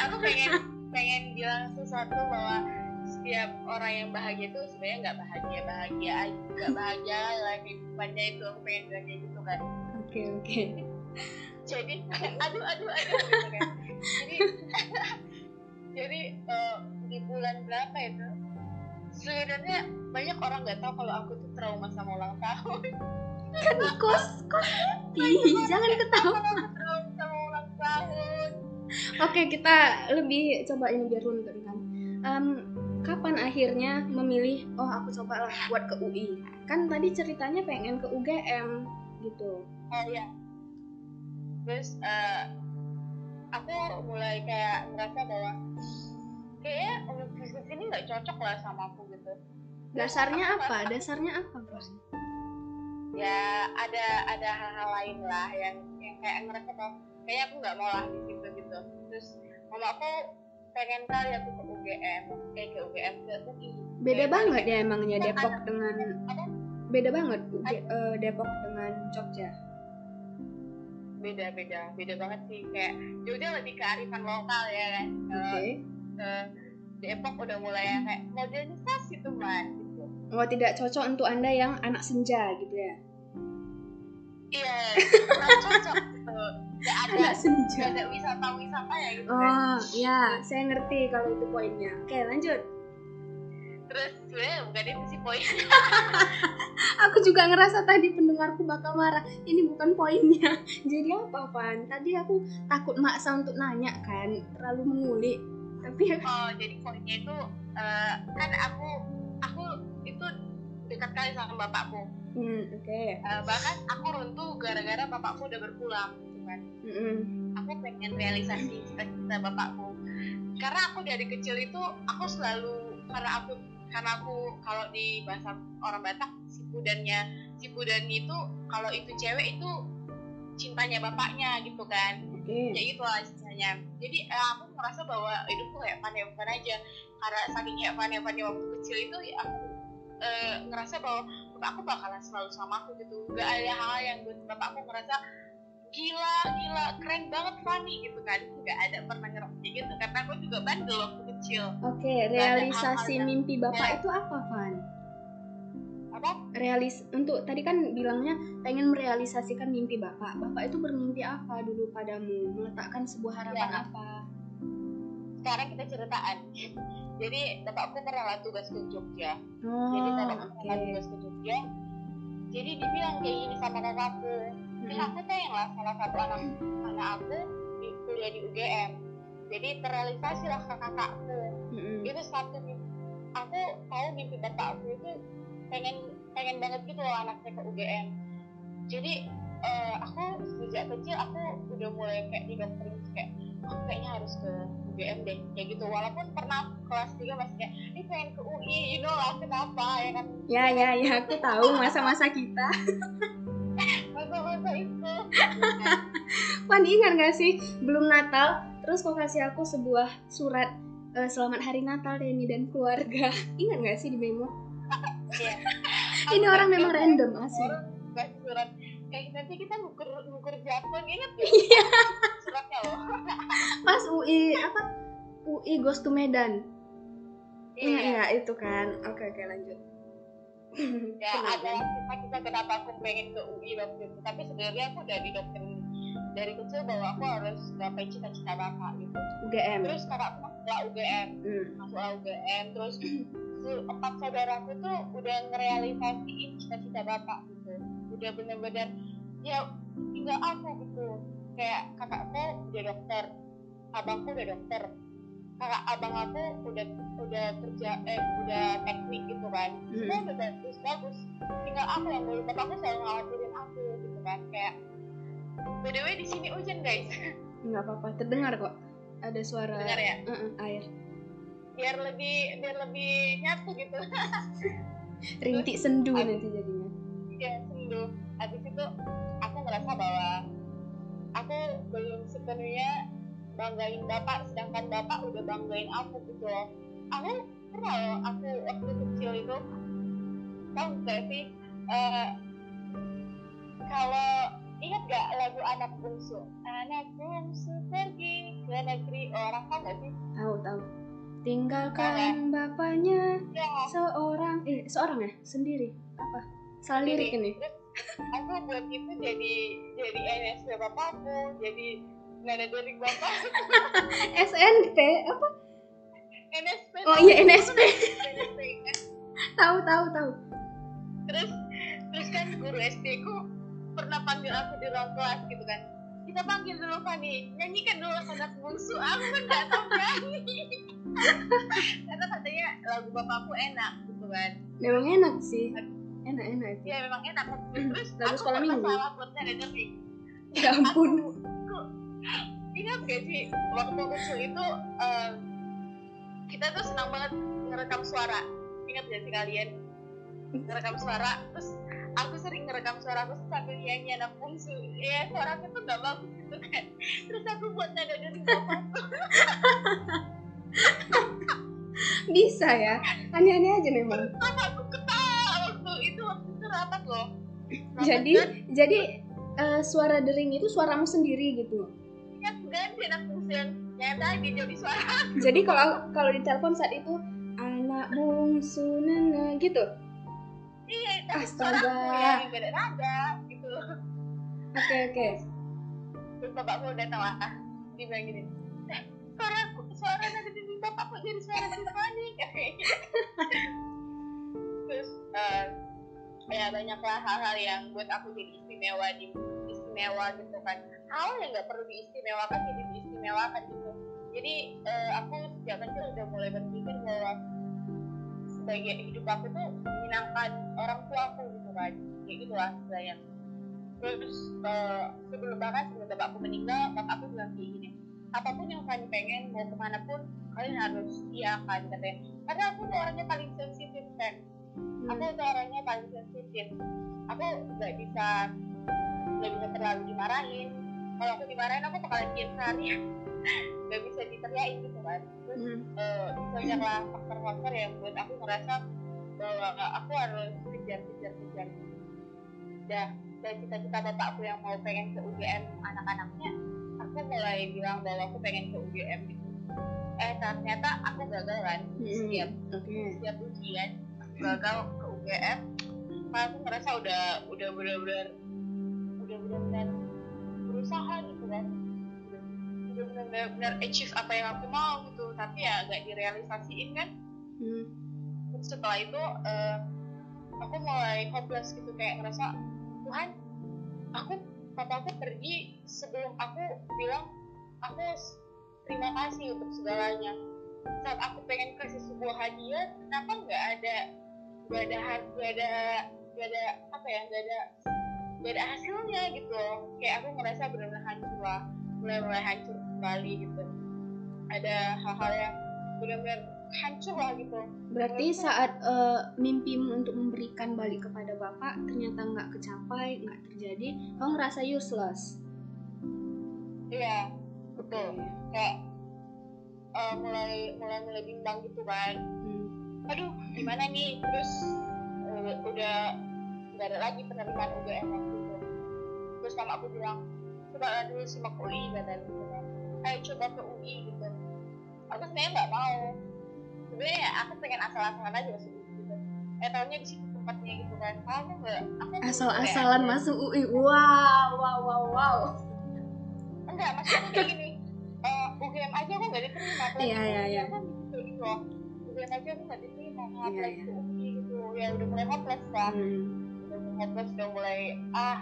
A: aku pengen pengen bilang sesuatu bahwa setiap orang yang bahagia itu sebenarnya nggak bahagia bahagia nggak bahagia lah kehidupannya itu. Aku pengen bilang kayak gitu kan.
B: Oke oke.
A: jadi aduh aduh aduh gitu kan. Jadi jadi eh, di bulan berapa itu sebenarnya banyak orang nggak tahu kalau aku tuh trauma sama ulang tahun.
B: Kan kos kos. Ih jangan ketawa.
A: trauma sama ulang tahun
B: Oke kita lebih coba ini biar runtut kan. Em, kapan akhirnya memilih oh aku coba lah buat ke UI kan tadi ceritanya pengen ke UGM gitu.
A: Oh iya. Terus eh, aku mulai kayak ngerasa bahwa kayaknya universitas ini nggak cocok lah sama aku gitu. Terus
B: dasarnya
A: aku
B: apa? dasarnya apa? Fran?
A: ya ada ada hal-hal lain lah yang yang kayak ngerasa bahwa kayaknya aku nggak mau lah di situ terus mama aku pengen kali aku ke UGM kayak ke UGM ke UI
B: beda banget
A: gitu.
B: ya emangnya Depok dengan
A: apa
B: beda banget eh, Depok dengan Jogja.
A: Beda beda beda banget sih. Kayak Jogja lebih kearifan lokal ya kan.
B: Oke.
A: Kalau eh, Depok udah mulai kayak modernisasi tuh man gitu.
B: Oh tidak cocok untuk anda yang anak senja gitu ya
A: iya kurang cocok gitu. Nggak ada
B: senja.
A: ada wisata-wisata ya gitu. Kan
B: oh ya saya ngerti kalau itu poinnya. Oke lanjut.
A: Terus sebenarnya bukan itu sih poinnya.
B: Aku juga ngerasa tadi pendengarku bakal marah. Ini bukan poinnya. Jadi apa Van tadi aku takut maksa untuk nanya kan. Terlalu mengulik. Tapi ya
A: oh jadi poinnya itu eh, kan aku aku itu dekat kali sama bapakku
B: hmm, oke.
A: Eh, bahkan aku runtuh gara-gara bapakku udah berpulang gitu kan.
B: Mm-mm.
A: aku pengen realisasi cita-cita bapakku. Karena aku dari kecil itu aku selalu karena aku karena aku kalau di bahasa orang Batak si pudannya si pudan itu kalau itu cewek itu cintanya bapaknya gitu kan.
B: Oke.
A: Ya gitu lah istilahnya jadi eh, aku merasa bahwa hidupku kayak fun aja. Karena saking kayak fun waktu kecil itu ya aku eh, ngerasa bahwa bapakku bakalan selalu sama aku gitu. Gak ada hal yang buat bapakku ngerasa gila gila keren banget Fanny gitu kan. Gak ada pernah kayak gitu karena aku juga bandel waktu kecil.
B: Oke
A: ada
B: realisasi mimpi bapak
A: ya.
B: itu apa Van
A: apa?
B: Realis untuk tadi kan bilangnya pengen merealisasikan mimpi bapak. Bapak itu bermimpi apa dulu padamu? Meletakkan sebuah harapan
A: Ya.
B: apa
A: sekarang kita ceritaan. Jadi bapakku pernah lah tugas ke Jogja.
B: Oh
A: jadi bapakku
B: oke.
A: Pernah tugas ke Jogja. Jadi dibilang kayak gini sama kakakku
B: Mm-mm.
A: aku pengen lah salah satu anak anak aku di kuliah di UGM jadi terrealisasi lah kakakku
B: Mm-mm.
A: itu satu aku tahu mimpi bapakku itu pengen pengen banget gitu loh anaknya ke UGM jadi eh, aku sejak kecil aku udah mulai kayak di kayak aku kayaknya harus ke UGM deh kayak gitu walaupun pernah kelas 3 masih kayak ini pengen ke UI you know lah kenapa ya kan
B: ya ya ya aku tahu masa-masa kita
A: masa-masa itu
B: Pan ingat gak sih belum Natal terus kau kasih aku sebuah surat eh, selamat hari Natal Denny dan keluarga. Ingat nggak sih di memo?
A: Iya.
B: Ini orang memang random asli.
A: Surat kayak nanti kita ngukur ngukur jakun ingat gak?
B: Iya.
A: Suratnya loh.
B: Pas UI apa? UI Goes to Medan. Ingat
A: Iya.
B: nggak itu kan? Oke oke lanjut.
A: Ya ada kita kita kenapa aku pengen ke UI waktu itu. Tapi sebenarnya aku udah didoktrin dari kecil bahwa aku harus gapai cita-cita bapak gitu.
B: UGM.
A: Terus kakakku masuk UGM,
B: Hmm.
A: masuk UGM, terus empat saudaraku tuh udah ngerealisasiin cita-cita bapak gitu. Udah bener-bener ya tinggal aku gitu. Kayak kakakku udah dokter, abangku udah dokter, kakak abang aku udah udah kerja eh udah teknik gitu kan. Semua
B: Hmm.
A: udah bagus bagus. Tinggal aku yang belum bapakku selalu ngawatirin aku gitu kan kayak by the way di sini hujan guys
B: Nggak apa-apa, terdengar kok. Ada suara
A: ya
B: Uh-uh, air.
A: biar lebih biar lebih nyatu gitu
B: Rintik sendu
A: Terus-
B: nanti jadinya.
A: Aku belum sepenuhnya banggain bapak sedangkan bapak udah banggain aku gitu loh. Aku pernah loh aku waktu kecil itu tahu gak sih eh, kalau ingat gak lagu anak bungsu? Anak bungsu pergi ke negeri. Orang kan gak sih?
B: Tahu tahu. Tinggalkan bapaknya
A: ya.
B: seorang eh seorang ya? Sendiri. Apa? Salah lirik ini.
A: Terus aku buat itu jadi jadi NSP bapakku jadi nada dari bapak
B: SNP apa?
A: NSP
B: Oh iya NSP.
A: Kan.
B: tahu tahu tahu.
A: terus terus kan guru SD ku pernah panggil aku di ruang kelas gitu kan kita panggil dulu Fani nyanyikan dulu anak bungsu aku kan nggak tahu nyanyi karena katanya lagu bapakku enak gitu kan
B: Memang enak sih. Enak enak itu.
A: ya memang enak terus
B: Lagu
A: aku
B: sekolah minggu.
A: salah buat
B: Ya ampun.
A: ingat gak sih waktu kecil itu eh, kita tuh senang banget ngerekam suara ingat gak sih kalian ngerekam suara terus aku sering ngerekam suara aku sambil nyanyi anak bungsu ya suara aku tuh gak bagus gitu kan terus aku buat nada dari
B: Bisa ya. Aneh-aneh aja memang.
A: aku ketawa itu waktu itu rapat loh Rapat
B: Jadi
A: kan,
B: jadi eh, suara dering itu suaramu sendiri gitu.
A: ingat ganti anak yang nyata dia jadi suara
B: Jadi kalau kalau di telepon saat itu anak bungsu nana gitu.
A: iya tapi
B: Astaga.
A: suara aku yang beda nada gitu
B: Oke oke.
A: terus bapakku udah tahu ah dia bilang gini eh suara aku suara nada dari bapakku jadi suara Tiffany kayaknya terus eh ya banyaklah hal-hal yang buat aku jadi istimewa di istimewa gitu kan. Hal yang nggak perlu diistimewakan jadi diistimewakan gitu. Jadi eh, aku sejak kecil udah mulai berpikir bahwa sebagai hidup aku tuh menyenangkan orang tua aku gitu kan. Kayak gitu lah istilahnya. Terus eh, sebelum bahkan sebelum bapakku meninggal bapakku bilang kayak gini apa pun yang kalian pengen mau ke mana pun kalian harus iya kan katanya. Karena aku tuh orangnya paling sensitif kan aku tuh orangnya paling sensitif aku nggak bisa nggak bisa terlalu dimarahin. Kalau aku dimarahin aku bakalan diam sehari. Nggak bisa diteriakin gitu kan. Terus eh, banyaklah faktor-faktor yang buat aku ngerasa bahwa aku harus kejar-kejar-kejar. Dah dari cita-cita bapakku yang mau pengen ke UGM anak-anaknya aku mulai bilang bahwa aku pengen ke UGM gitu. Eh ternyata aku gagal kan
B: Hmm,
A: setiap
B: Oke.
A: setiap ujian gagal ke UGM karena aku ngerasa udah udah benar-benar udah benar-benar berusaha gitu kan. Udah benar-benar achieve apa yang aku mau gitu. Tapi ya nggak direalisasiin kan.
B: Hmm.
A: Terus setelah itu eh, aku mulai hopeless gitu. Kayak ngerasa Tuhan aku papa aku pergi sebelum aku bilang aku terima kasih untuk segalanya. Saat aku pengen kasih sebuah hadiah kenapa nggak ada nggak ada nggak ada nggak ada apa ya nggak ada nggak ada hasilnya gitu loh. Kayak aku ngerasa benar-benar hancur lah mulai mulai hancur kembali gitu. Ada hal-hal yang benar-benar hancur lah gitu.
B: Berarti saat eh, mimpimu untuk memberikan balik kepada bapak ternyata nggak kecapai, nggak terjadi, kamu ngerasa useless.
A: iya betul. Kayak uh, mulai mulai mulai bimbang gitu kan. Aduh gimana nih? Terus uh, udah nggak ada lagi penerimaan UGM waktu itu. Terus sama aku bilang coba dulu simak UI kata gitu ayo coba ke UI gitu. Aku sebenarnya nggak mau. Sebenarnya ya aku pengen asal-asalan aja masuk UI gitu. Eh tahunya di situ tempatnya gitu kan. Aku nggak aku
B: Asal-asalan
A: UGM.
B: masuk UI. Wow, wow, wow, wow.
A: enggak maksudnya kayak gini. Eh UGM aja aku nggak diterima.
B: Iya, iya, iya.
A: gitu loh UGM aja aku nggak diterima apalagi
B: iya.
A: ke UI gitu. Ya udah mulai hopeless kan
B: Hmm.
A: udah mulai hopeless udah mulai ah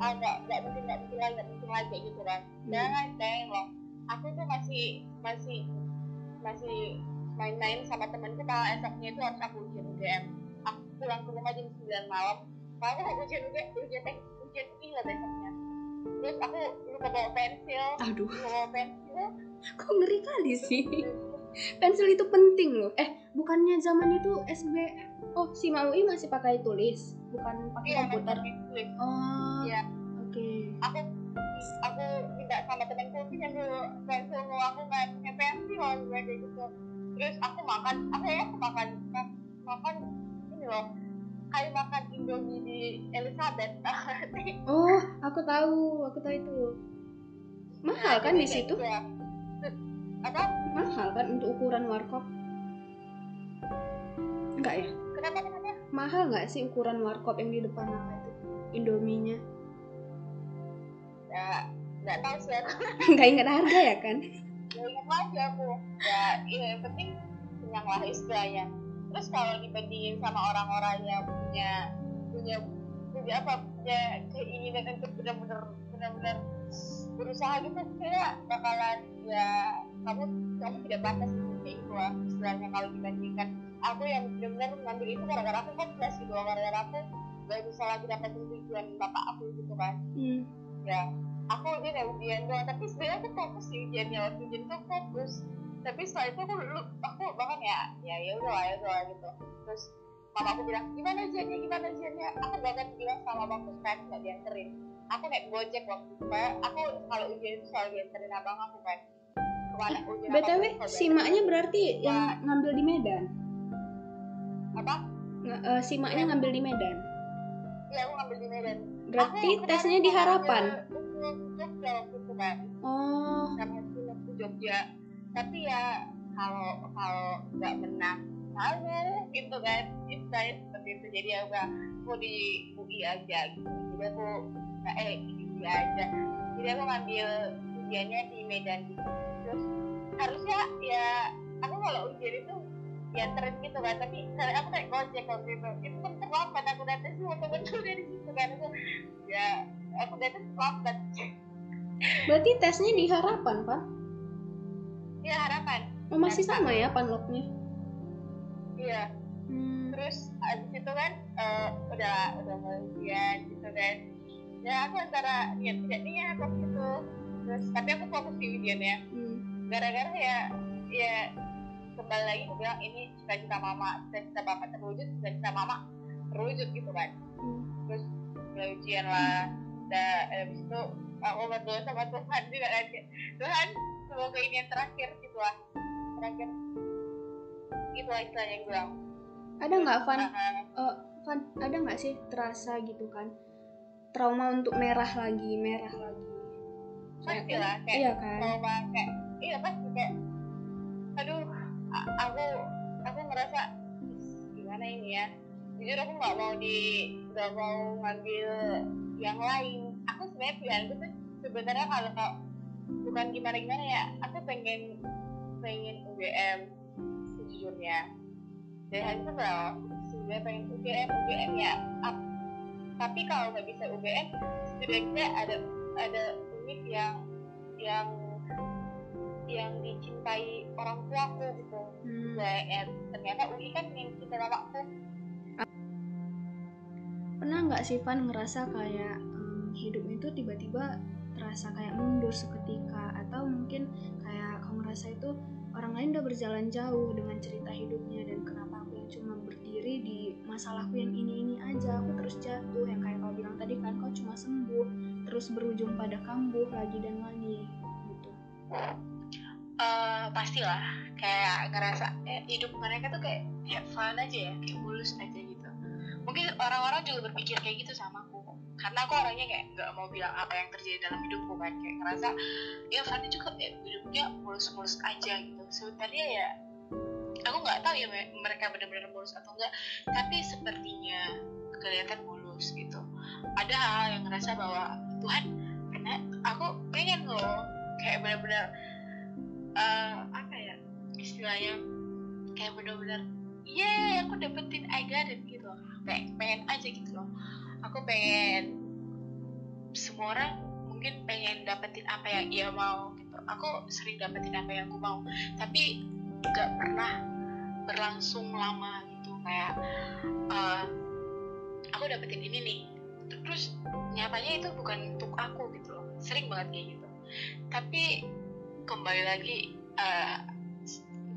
A: ah nggak nggak mungkin nggak mungkin lagi nggak mungkin lagi gitu kan. Jangan jangan loh aku tuh masih masih masih main-main sama temenku kalau esoknya itu harus aku ujian UGM aku pulang ke rumah jam 9 malam. Kalau aku ujian UGM ujian tek ujian UI lah besoknya. Terus aku lupa bawa pensil.
B: Aduh,
A: lupa bawa pensil.
B: Kok ngeri kali sih. Pensil itu penting loh. Eh, bukannya zaman itu SB Oh, si UI masih pakai tulis, bukan pakai
A: iya
B: komputer.
A: tulis
B: Oh.
A: Iya.
B: Oke.
A: aku aku minta sama temanku pinjam dulu pensil aku nggak punya pensil kayak gitu terus aku makan apa ya aku makan ma- makan ini loh kayak makan indomie di Elizabeth
B: Oh, aku tahu, aku tahu itu. Mahal kan di situ?
A: Iya. Apa
B: Mahal kan untuk ukuran warkop? Enggak ya?
A: kenapa kenapa
B: Mahal nggak sih ukuran warkop yang di depan apa itu? Indominya?
A: ya nggak tahu sih aku
B: Nggak ingat harga ya kan?
A: ya ingat lagi aku ya iya, yang penting kenyang lah istilahnya terus kalau dibandingin sama orang-orang yang punya punya punya apa punya keinginan untuk benar-benar benar-benar berusaha gitu kayak bakalan ya kamu kamu tidak pantas kayak gitu lah istilahnya kalau dibandingkan aku yang benar-benar ngambil itu gara-gara aku kan kelas gitu gara-gara aku gak bisa lagi dapat tujuan bapak aku gitu kan.
B: Hmm.
A: ya aku ujian ya ujian doang tapi sebenarnya aku fokus sih ujiannya waktu ujian itu aku fokus. Tapi setelah itu aku lu aku bahkan ya ya ya udah lah ya udah lah gitu. Terus mama aku bilang gimana ujiannya gimana ujiannya? Aku bahkan bilang sama supaya aku nggak dianterin. Aku naik gojek waktu itu aku kalau ujian itu selalu dianterin abang aku kan
B: BTW,
A: selalu
B: simaknya berarti yang ngambil di Medan?
A: apa?
B: Nge- eh, simaknya ngambil di Medan?
A: iya aku ngambil di Medan.
B: Berarti
A: Aku
B: tesnya di harapan?
A: ngambil untuk Jogja waktu itu kan
B: Oh,
A: film di Jogja. Tapi ya kalau kalau nggak menang malu gitu kan itu saya seperti itu. Jadi ya udah aku di UI aja gitu. Jadi aku eh di UI aja. Jadi aku ngambil ujiannya di Medan. Gitu terus harusnya ya aku kalau ujian itu dianterin gitu kan. Tapi karena aku naik gojek waktu itu. Itu kan terlambat aku datang sih temen-temen dari situ kan. Aku ya aku datang terlambat.
B: Berarti tesnya di harapan, Pak?
A: ya harapan.
B: Oh, masih sama ya panloknya?
A: iya.
B: Hmm.
A: terus abis itu kan eh, udah udah ujian gitu kan. Ya aku antara niat tidak niat waktu itu terus tapi aku fokus di ujiannya
B: hmm.
A: gara-gara ya ya kembali lagi aku bilang ini cita-cita mama cita-cita bapak terwujud cita-cita mama terwujud gitu kan
B: Hmm.
A: terus udah ujian lah udah habis itu aku berdoa sama Tuhan juga kan Tuhan semoga ini yang terakhir gitu lah terakhir itu lah istilahnya gue bilang
B: Ada nggak, Van?
A: Ah,
B: Eh, Van, ada nggak sih terasa gitu kan? Trauma untuk merah lagi, merah lagi.
A: Pasti lah kayak
B: Iya kan?
A: trauma kayak iya pasti kayak aduh aku aku ngerasa "Ih, gimana ini ya jujur aku nggak mau di nggak mau ngambil yang lain aku sebenarnya pilihan itu tuh sebenarnya kalau kalau bukan gimana gimana ya aku pengen pengen UGM sejujurnya dari hal itu loh sebenarnya pengen UGM UGM ya up. tapi kalau nggak bisa UGM setidaknya ada ada univ yang yang yang dicintai orang tuaku gitu.
B: Hmm.
A: Nah, eh, ternyata UI kan yang cinta mamaku
B: Pernah nggak sih Van ngerasa kayak em, hidup itu tiba-tiba terasa kayak mundur seketika? Atau mungkin kayak kau ngerasa itu orang lain udah berjalan jauh dengan cerita hidupnya dan kenapa aku yang cuma berdiri di masalahku yang ini-ini aja aku terus jatuh. Yang kayak kau bilang tadi kan kau cuma sembuh terus berujung pada kambuh lagi dan lagi gitu.
A: Uh, pastilah kayak ngerasa eh, hidup mereka tuh kayak have fun aja ya kayak mulus aja gitu. Mungkin orang-orang juga berpikir kayak gitu sama aku. Karena aku orangnya kayak nggak mau bilang apa yang terjadi dalam hidupku kan. Kayak ngerasa ya Fanny juga ya, hidupnya mulus-mulus aja gitu. Sebenarnya ya aku nggak tahu ya mereka benar-benar mulus atau enggak tapi sepertinya kelihatan mulus gitu. Ada hal yang ngerasa bahwa Tuhan pernah aku pengen loh. Kayak benar-benar uh, apa ya istilahnya kayak benar-benar yeah aku dapetin I got it gitu. Kayak pengen aja gitu loh. Aku pengen semua orang mungkin pengen dapetin apa yang ia mau gitu. Aku sering dapetin apa yang aku mau. Tapi gak pernah berlangsung lama gitu kayak uh, aku dapetin ini nih. Terus nyatanya itu bukan untuk aku gitu loh sering banget kayak gitu. Tapi kembali lagi uh,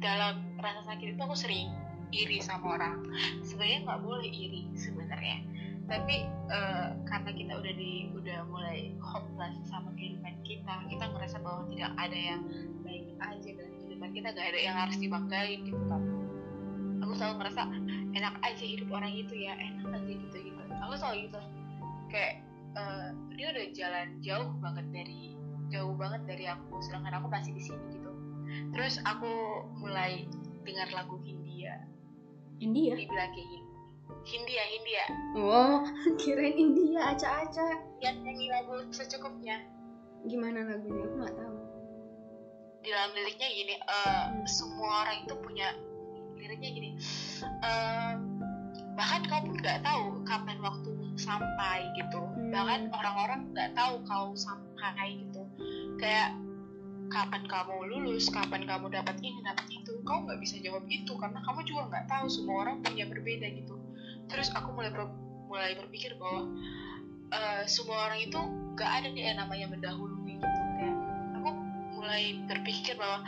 A: dalam rasa sakit itu aku sering iri sama orang. Sebenarnya nggak boleh iri sebenarnya. Tapi uh, karena kita udah di udah mulai hopeless sama kehidupan kita kita ngerasa bahwa tidak ada yang baik aja dalam kehidupan kita gak ada yang harus dibanggain gitu kan aku selalu ngerasa enak aja hidup orang itu ya enak aja gitu gitu. Aku selalu gitu. Kayak uh, dia udah jalan jauh banget dari jauh banget dari aku sedangkan aku masih di sini gitu. Terus aku mulai dengar lagu Hindia.
B: India?
A: Dibilang kayak gitu Hindia Hindia
B: oh kirain India aca-aca
A: yang nyanyi lagu secukupnya.
B: Gimana lagunya? Aku nggak tahu.
A: Di dalam liriknya gini uh, semua orang itu punya liriknya gini uh, bahkan kau pun nggak tahu kapan waktu sampai gitu. Hmm. bahkan orang-orang nggak tahu kau sampai gitu. Kayak kapan kamu lulus kapan kamu dapat ini dapat itu kau nggak bisa jawab itu karena kamu juga nggak tahu semua orang punya berbeda gitu. Terus aku mulai ber, mulai berpikir bahwa uh, semua orang itu nggak ada nih yang namanya mendahului gitu. Kayak aku mulai berpikir bahwa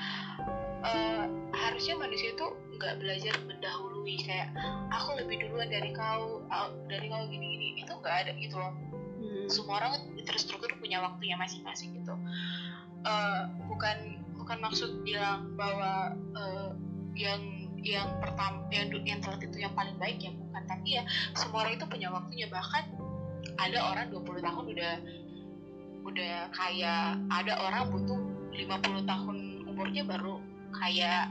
A: uh, harusnya manusia itu nggak belajar mendahului kayak aku lebih duluan dari kau dari kau gini gini itu nggak ada gitu loh. Hmm. semua orang terstruktur punya waktunya masing-masing gitu. Uh, bukan bukan maksud bilang bahwa uh, yang yang pertama yang yang telat itu yang paling baik ya bukan. Tapi ya semua orang itu punya waktunya. Bahkan ada orang 20 tahun udah udah kayak ada orang butuh 50 tahun umurnya baru kayak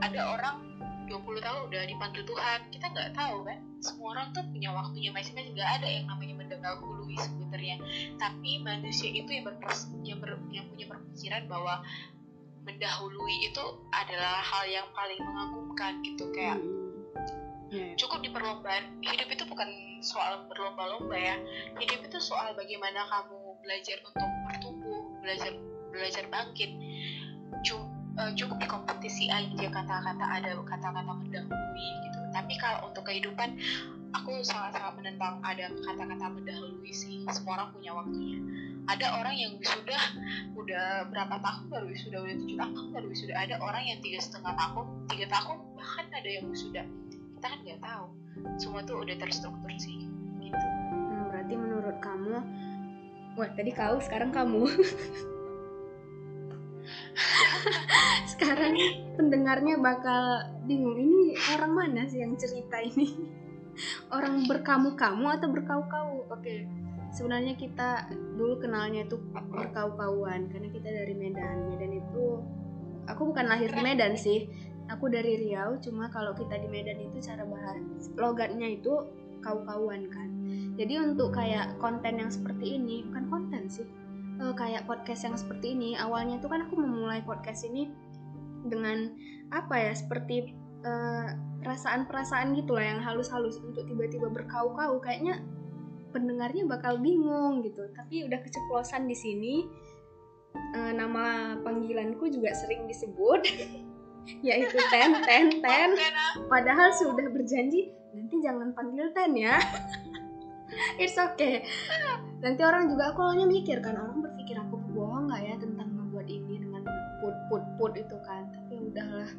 A: ada orang 20 tahun udah dipanggil Tuhan. Kita nggak tahu kan? Semua orang tuh punya waktunya masing-masing. Nggak ada yang namanya mendahului sebenarnya. Tapi manusia itu yang berpers yang, ber, yang punya perpikiran bahwa mendahului itu adalah hal yang paling mengagumkan gitu kayak hmm. cukup di perlombaan hidup itu bukan soal berlomba-lomba ya. Hidup itu soal bagaimana kamu belajar untuk bertumbuh belajar belajar bangkit uh, cukup di kompetisi aja kata-kata ada kata-kata mendahului gitu. Tapi kalau untuk kehidupan aku sangat-sangat menentang ada kata-kata mendahului sih. Semua orang punya waktunya. Ada orang yang sudah udah berapa tahun baru sudah udah tujuh tahun baru sudah ada orang yang tiga setengah tahun tiga tahun bahkan ada yang sudah kita kan nggak tahu. Semua tuh udah terstruktur sih gitu.
B: Hmm, berarti menurut kamu wah tadi kau sekarang kamu sekarang pendengarnya bakal bingung ini orang mana sih yang cerita ini? Orang berkamu-kamu atau berkau-kau? Oke sebenarnya kita dulu kenalnya itu berkau-kauan karena kita dari Medan. Medan itu aku bukan lahir Medan sih. Aku dari Riau cuma kalau kita di Medan itu cara bahas logatnya itu kau-kauan kan. Jadi untuk kayak konten yang seperti ini bukan konten sih uh, kayak podcast yang seperti ini awalnya tuh kan aku memulai podcast ini dengan apa ya seperti perasaan-perasaan uh, gitu lah yang halus-halus untuk tiba-tiba berkau-kau. Kayaknya pendengarnya bakal bingung gitu. Tapi udah keceplosan di sini. Uh, nama panggilanku juga sering disebut yaitu ten ten ten. Padahal sudah berjanji nanti jangan panggil ten ya. It's okay. Nanti orang juga aku awalnya mikir kan orang berpikir aku bohong nggak ya tentang membuat ini dengan put put put itu kan? Tapi udahlah.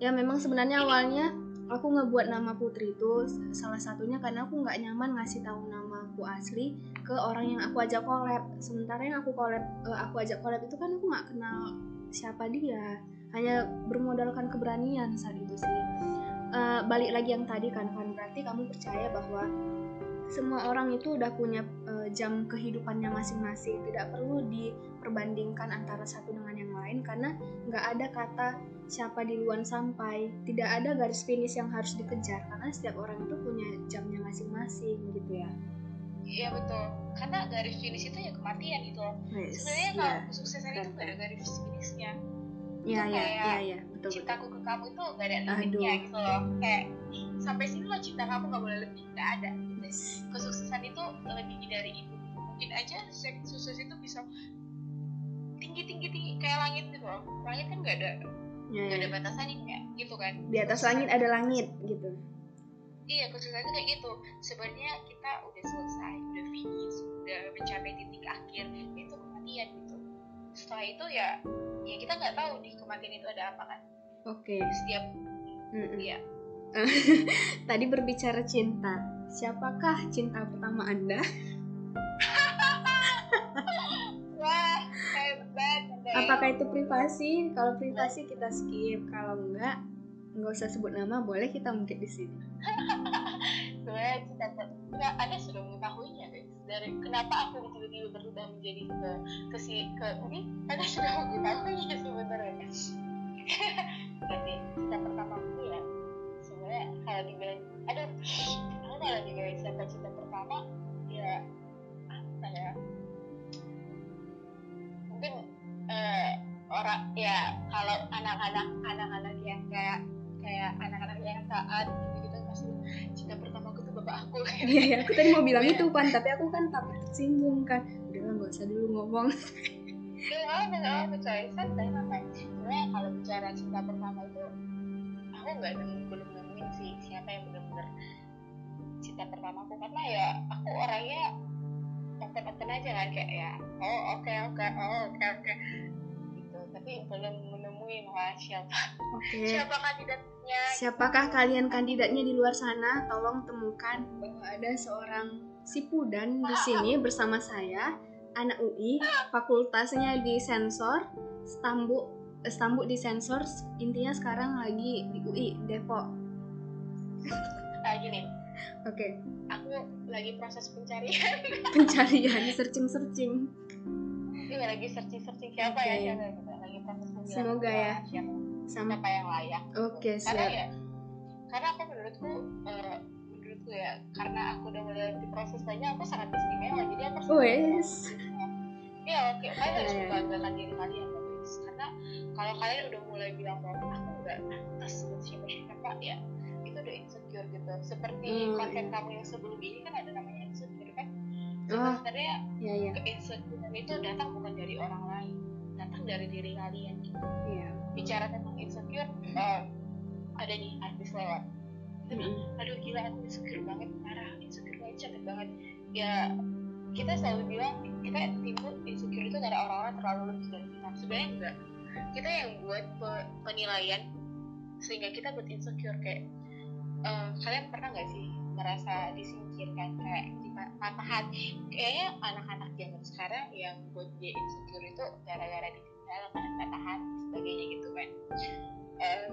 B: Ya memang sebenarnya awalnya aku ngebuat nama Putri itu salah satunya karena aku nggak nyaman ngasih tahu nama aku asli ke orang yang aku ajak collab. Sementara yang aku collab uh, aku ajak collab itu kan aku nggak kenal siapa dia. Hanya bermodalkan keberanian saat itu sih. Uh, balik lagi yang tadi kan kan berarti kamu percaya bahwa semua orang itu udah punya uh, jam kehidupannya masing-masing. Tidak perlu diperbandingkan antara satu dengan yang lain karena nggak ada kata siapa duluan sampai. Tidak ada garis finish yang harus dikejar karena setiap orang itu punya jamnya masing-masing gitu ya.
A: Iya betul. Karena garis finish itu ya kematian itu yes, sebenarnya kalau yeah. kesuksesan itu gak ada garis finishnya
B: Iya iya iya ya, betul.
A: Cintaku ke kamu itu gak ada limitnya gitu loh. Kayak sampai sini lo cinta kamu gak boleh lebih, gak ada. Gitu. Kesuksesan itu lebih dari itu. Mungkin aja sukses itu bisa tinggi tinggi tinggi kayak langit gitu loh. Langit kan gak ada ya, gak ada ya. batasannya kayak gitu kan.
B: Di atas langit ada langit gitu.
A: Iya, kesuksesan itu kayak gitu. Sebenarnya kita udah selesai, udah finish, udah mencapai titik akhir, itu kematian gitu setelah itu ya ya kita nggak tahu di kematian itu ada apa kan?
B: Oke. Okay.
A: setiap mm ya
B: tadi berbicara cinta. Siapakah cinta pertama anda?
A: Wah hebat
B: apakah itu privasi? Kalau privasi kita skip. Kalau enggak nggak usah sebut nama boleh kita mungkin di sini.
A: Sebenarnya kita ada sudah mengetahuinya guys dari kenapa aku tiba-tiba berubah menjadi ke ke si ke ini ada sudah mengetahuinya sebenarnya. Jadi pertama itu ya sebenarnya kalau dibilang aduh kalau dibilang siapa cinta pertama ya apa ya mungkin uh, orang ya kalau anak-anak anak-anak yang kayak kayak anak-anak yang gitu bapak aku
B: iya iya aku tadi mau bilang itu pan tapi aku kan takut tersinggung kan. Udah lah nggak usah dulu ngomong.
A: Gak apa gak apa coy santai santai. Sebenarnya kalau bicara cinta pertama itu aku nggak belum nemuin sih siapa yang benar-benar cinta pertama aku. Karena ya aku orangnya open open aja kan kayak ya oh oke okay, oke okay, oh oke okay, oke. Okay. gitu. Tapi belum menemuin wah siapa okay. siapa kandidat
B: Siapakah kalian kandidatnya di luar sana? Tolong temukan bahwa ada seorang Sipudan di sini bersama saya, anak UI, fakultasnya di sensor, Stambuk Stambuk di sensor, intinya sekarang lagi di UI Depok.
A: Kayak gini.
B: Oke. Okay.
A: Aku lagi proses pencarian.
B: pencarian, searching searching.
A: Iya lagi searching searching siapa okay. ya siapa lagi proses
B: pencarian. Semoga ya.
A: Siapa sama. apa yang layak
B: oke okay,
A: karena ya karena aku menurutku uh, menurutku ya karena aku udah mulai di proses banyak aku sangat istimewa. Jadi aku
B: oh yes.
A: ya oke. Okay. kalian harus membanggakan diri kalian guys. Karena kalau kalian udah mulai bilang bahwa aku nggak atas buat siapa siapa ya itu udah insecure gitu. Seperti hmm. konten kamu yang sebelum ini kan ada namanya insecure kan? Oh, sebenarnya
B: ya, ya.
A: insecure itu datang bukan dari orang lain dari diri kalian gitu.
B: Yeah.
A: bicara tentang insecure uh, ada nih artis lewat. Mm-hmm. aduh gila aku insecure banget parah insecure banget cantik banget. Ya kita selalu bilang kita timbul insecure itu karena orang-orang terlalu lebih dari kita. Sebenarnya enggak. Kita yang buat pe- penilaian sehingga kita buat insecure kayak uh, kalian pernah nggak sih merasa disingkirkan kayak patahan kayaknya anak-anak zaman sekarang yang buat dia insecure itu gara-gara ditinggalkan patahan sebagainya gitu kan. Um,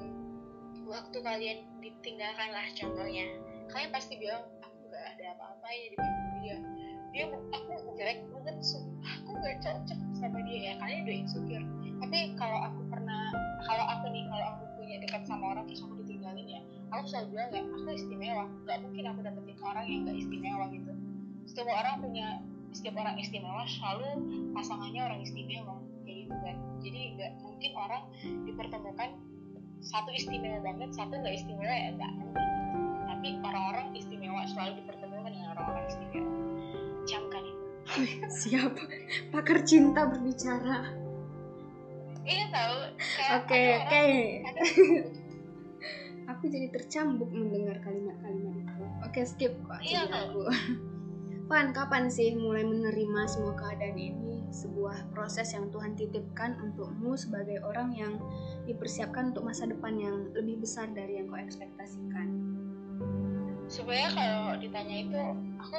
A: waktu kalian ditinggalkan lah contohnya. Kalian pasti bilang aku gak ada apa-apa ya di dia. Dia aku jelek banget aku gak cocok sama dia ya. Kalian udah insecure. Tapi kalau aku pernah kalau aku nih kalau aku punya dekat sama orang terus aku ditinggalin ya aku selalu bilang ya aku istimewa. Gak mungkin aku dapetin orang yang gak istimewa gitu. Setiap orang punya setiap orang istimewa selalu pasangannya orang istimewa kayak gitu kan. Jadi nggak mungkin orang dipertemukan satu istimewa banget satu nggak istimewa ya enggak mungkin tapi orang-orang istimewa selalu dipertemukan dengan orang-orang istimewa. Camkan itu
B: siap. Pakar cinta berbicara.
A: Iya tahu.
B: Oke oke. aku jadi tercambuk mendengar kalimat-kalimat itu. Oke skip kok iya, aku Pan, kapan sih mulai menerima semua keadaan ini? Sebuah proses yang Tuhan titipkan untukmu sebagai orang yang dipersiapkan untuk masa depan yang lebih besar dari yang kau ekspektasikan.
A: Sebenarnya kalau ditanya itu, aku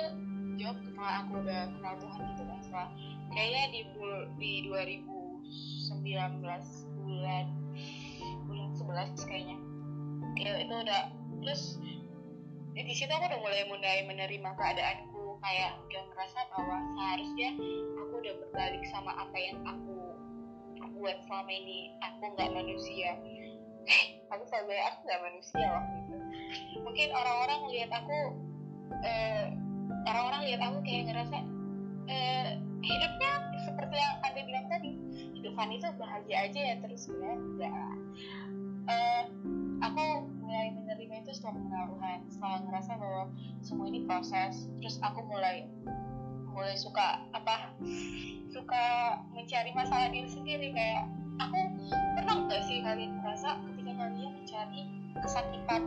A: jawab karena aku udah kenal Tuhan gitu kan. Kayaknya di di 2019 bulan bulan 11 kayaknya ya itu udah terus di situ aku udah mulai mulai menerima keadaanku kayak udah ngerasa bahwa seharusnya aku udah berbalik sama apa yang aku buat selama ini. Aku nggak manusia. Aku selalu aku nggak manusia waktu itu. Mungkin orang-orang lihat aku eh, orang-orang lihat aku kayak ngerasa eh, hidupnya seperti yang anda bilang tadi. Hidup Fanny itu bahagia aja ya terus sebenarnya enggak eh, aku mulai menerima itu setelah mengenal Tuhan setelah ngerasa bahwa semua ini proses. Terus aku mulai mulai suka apa suka mencari masalah diri sendiri. Kayak aku pernah nggak sih kalian merasa ketika kalian mencari kesakitan?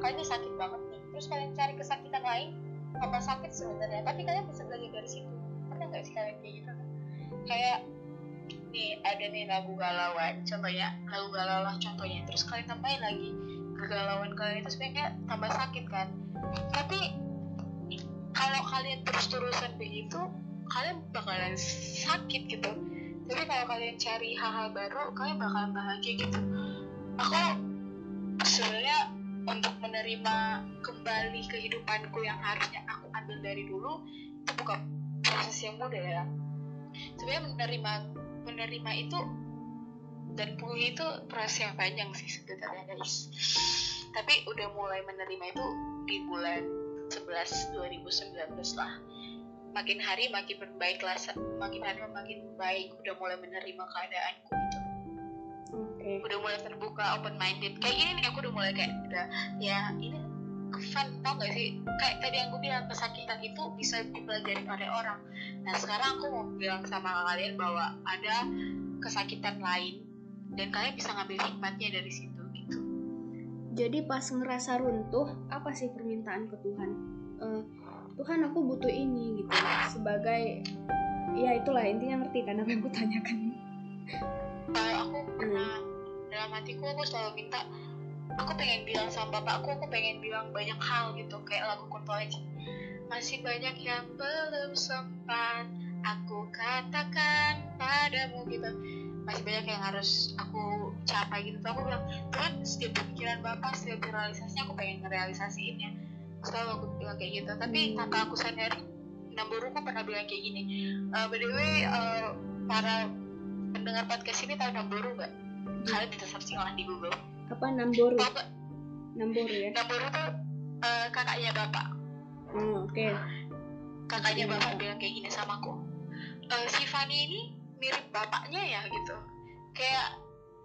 A: Kalian sakit banget nih. Terus kalian cari kesakitan lain tambah sakit sebenarnya? Tapi kalian bisa belajar dari situ. Pernah nggak sih kalian kayak gitu? Kayak nih ada nih lagu galauan contohnya lagu galau lah contohnya. Terus kalian tambahin lagi kegalauan kalian itu sebenarnya tambah sakit kan? Tapi kalau kalian terus-terusan begitu kalian bakalan sakit gitu. Tapi kalau kalian cari hal-hal baru kalian bakalan bahagia gitu. Aku sebenarnya untuk menerima kembali kehidupanku yang harusnya aku ambil dari dulu itu bukan proses yang mudah ya. Sebenarnya menerima menerima itu dan pulih itu proses yang panjang sih sebenarnya guys. Tapi udah mulai menerima itu di bulan 11 2019 lah. Makin hari makin berbaik lah makin hari makin baik. Udah mulai menerima keadaanku gitu.
B: Oke.
A: udah mulai terbuka open minded kayak gini nih aku udah mulai kayak udah ya ini fun tau gak sih kayak tadi yang gue bilang kesakitan itu bisa dipelajari oleh orang nah sekarang aku mau bilang sama kalian bahwa ada kesakitan lain dan kalian bisa ngambil hikmatnya dari situ gitu
B: Jadi pas ngerasa runtuh, apa sih permintaan ke Tuhan? Eh, Tuhan aku butuh ini gitu. Sebagai ya itulah intinya ngerti kan apa yang aku tanyakan.
A: kalau aku pernah dalam hatiku aku selalu minta aku pengen bilang sama bapakku aku pengen bilang banyak hal gitu kayak lagu Kunto masih banyak yang belum sempat aku katakan padamu gitu. Masih banyak yang harus aku capai gitu. Aku bilang Tuhan setiap pikiran bapak setiap realisasinya aku pengen ngerealisasiin ya. Selalu aku bilang kayak gitu. Tapi tanpa aku sadari Namboruku pernah bilang kayak gini uh, by the way uh, para pendengar podcast ini tahu Namboru nggak? Kalian bisa searching lah di Google.
B: Apa Namboru?
A: Bapak
B: Namboru ya.
A: Namboru tuh uh, kakaknya bapak.
B: Oh, Oke.
A: Kakaknya bapak bilang kayak gini sama aku. "Eh, si Fanny ini mirip bapaknya ya gitu. Kayak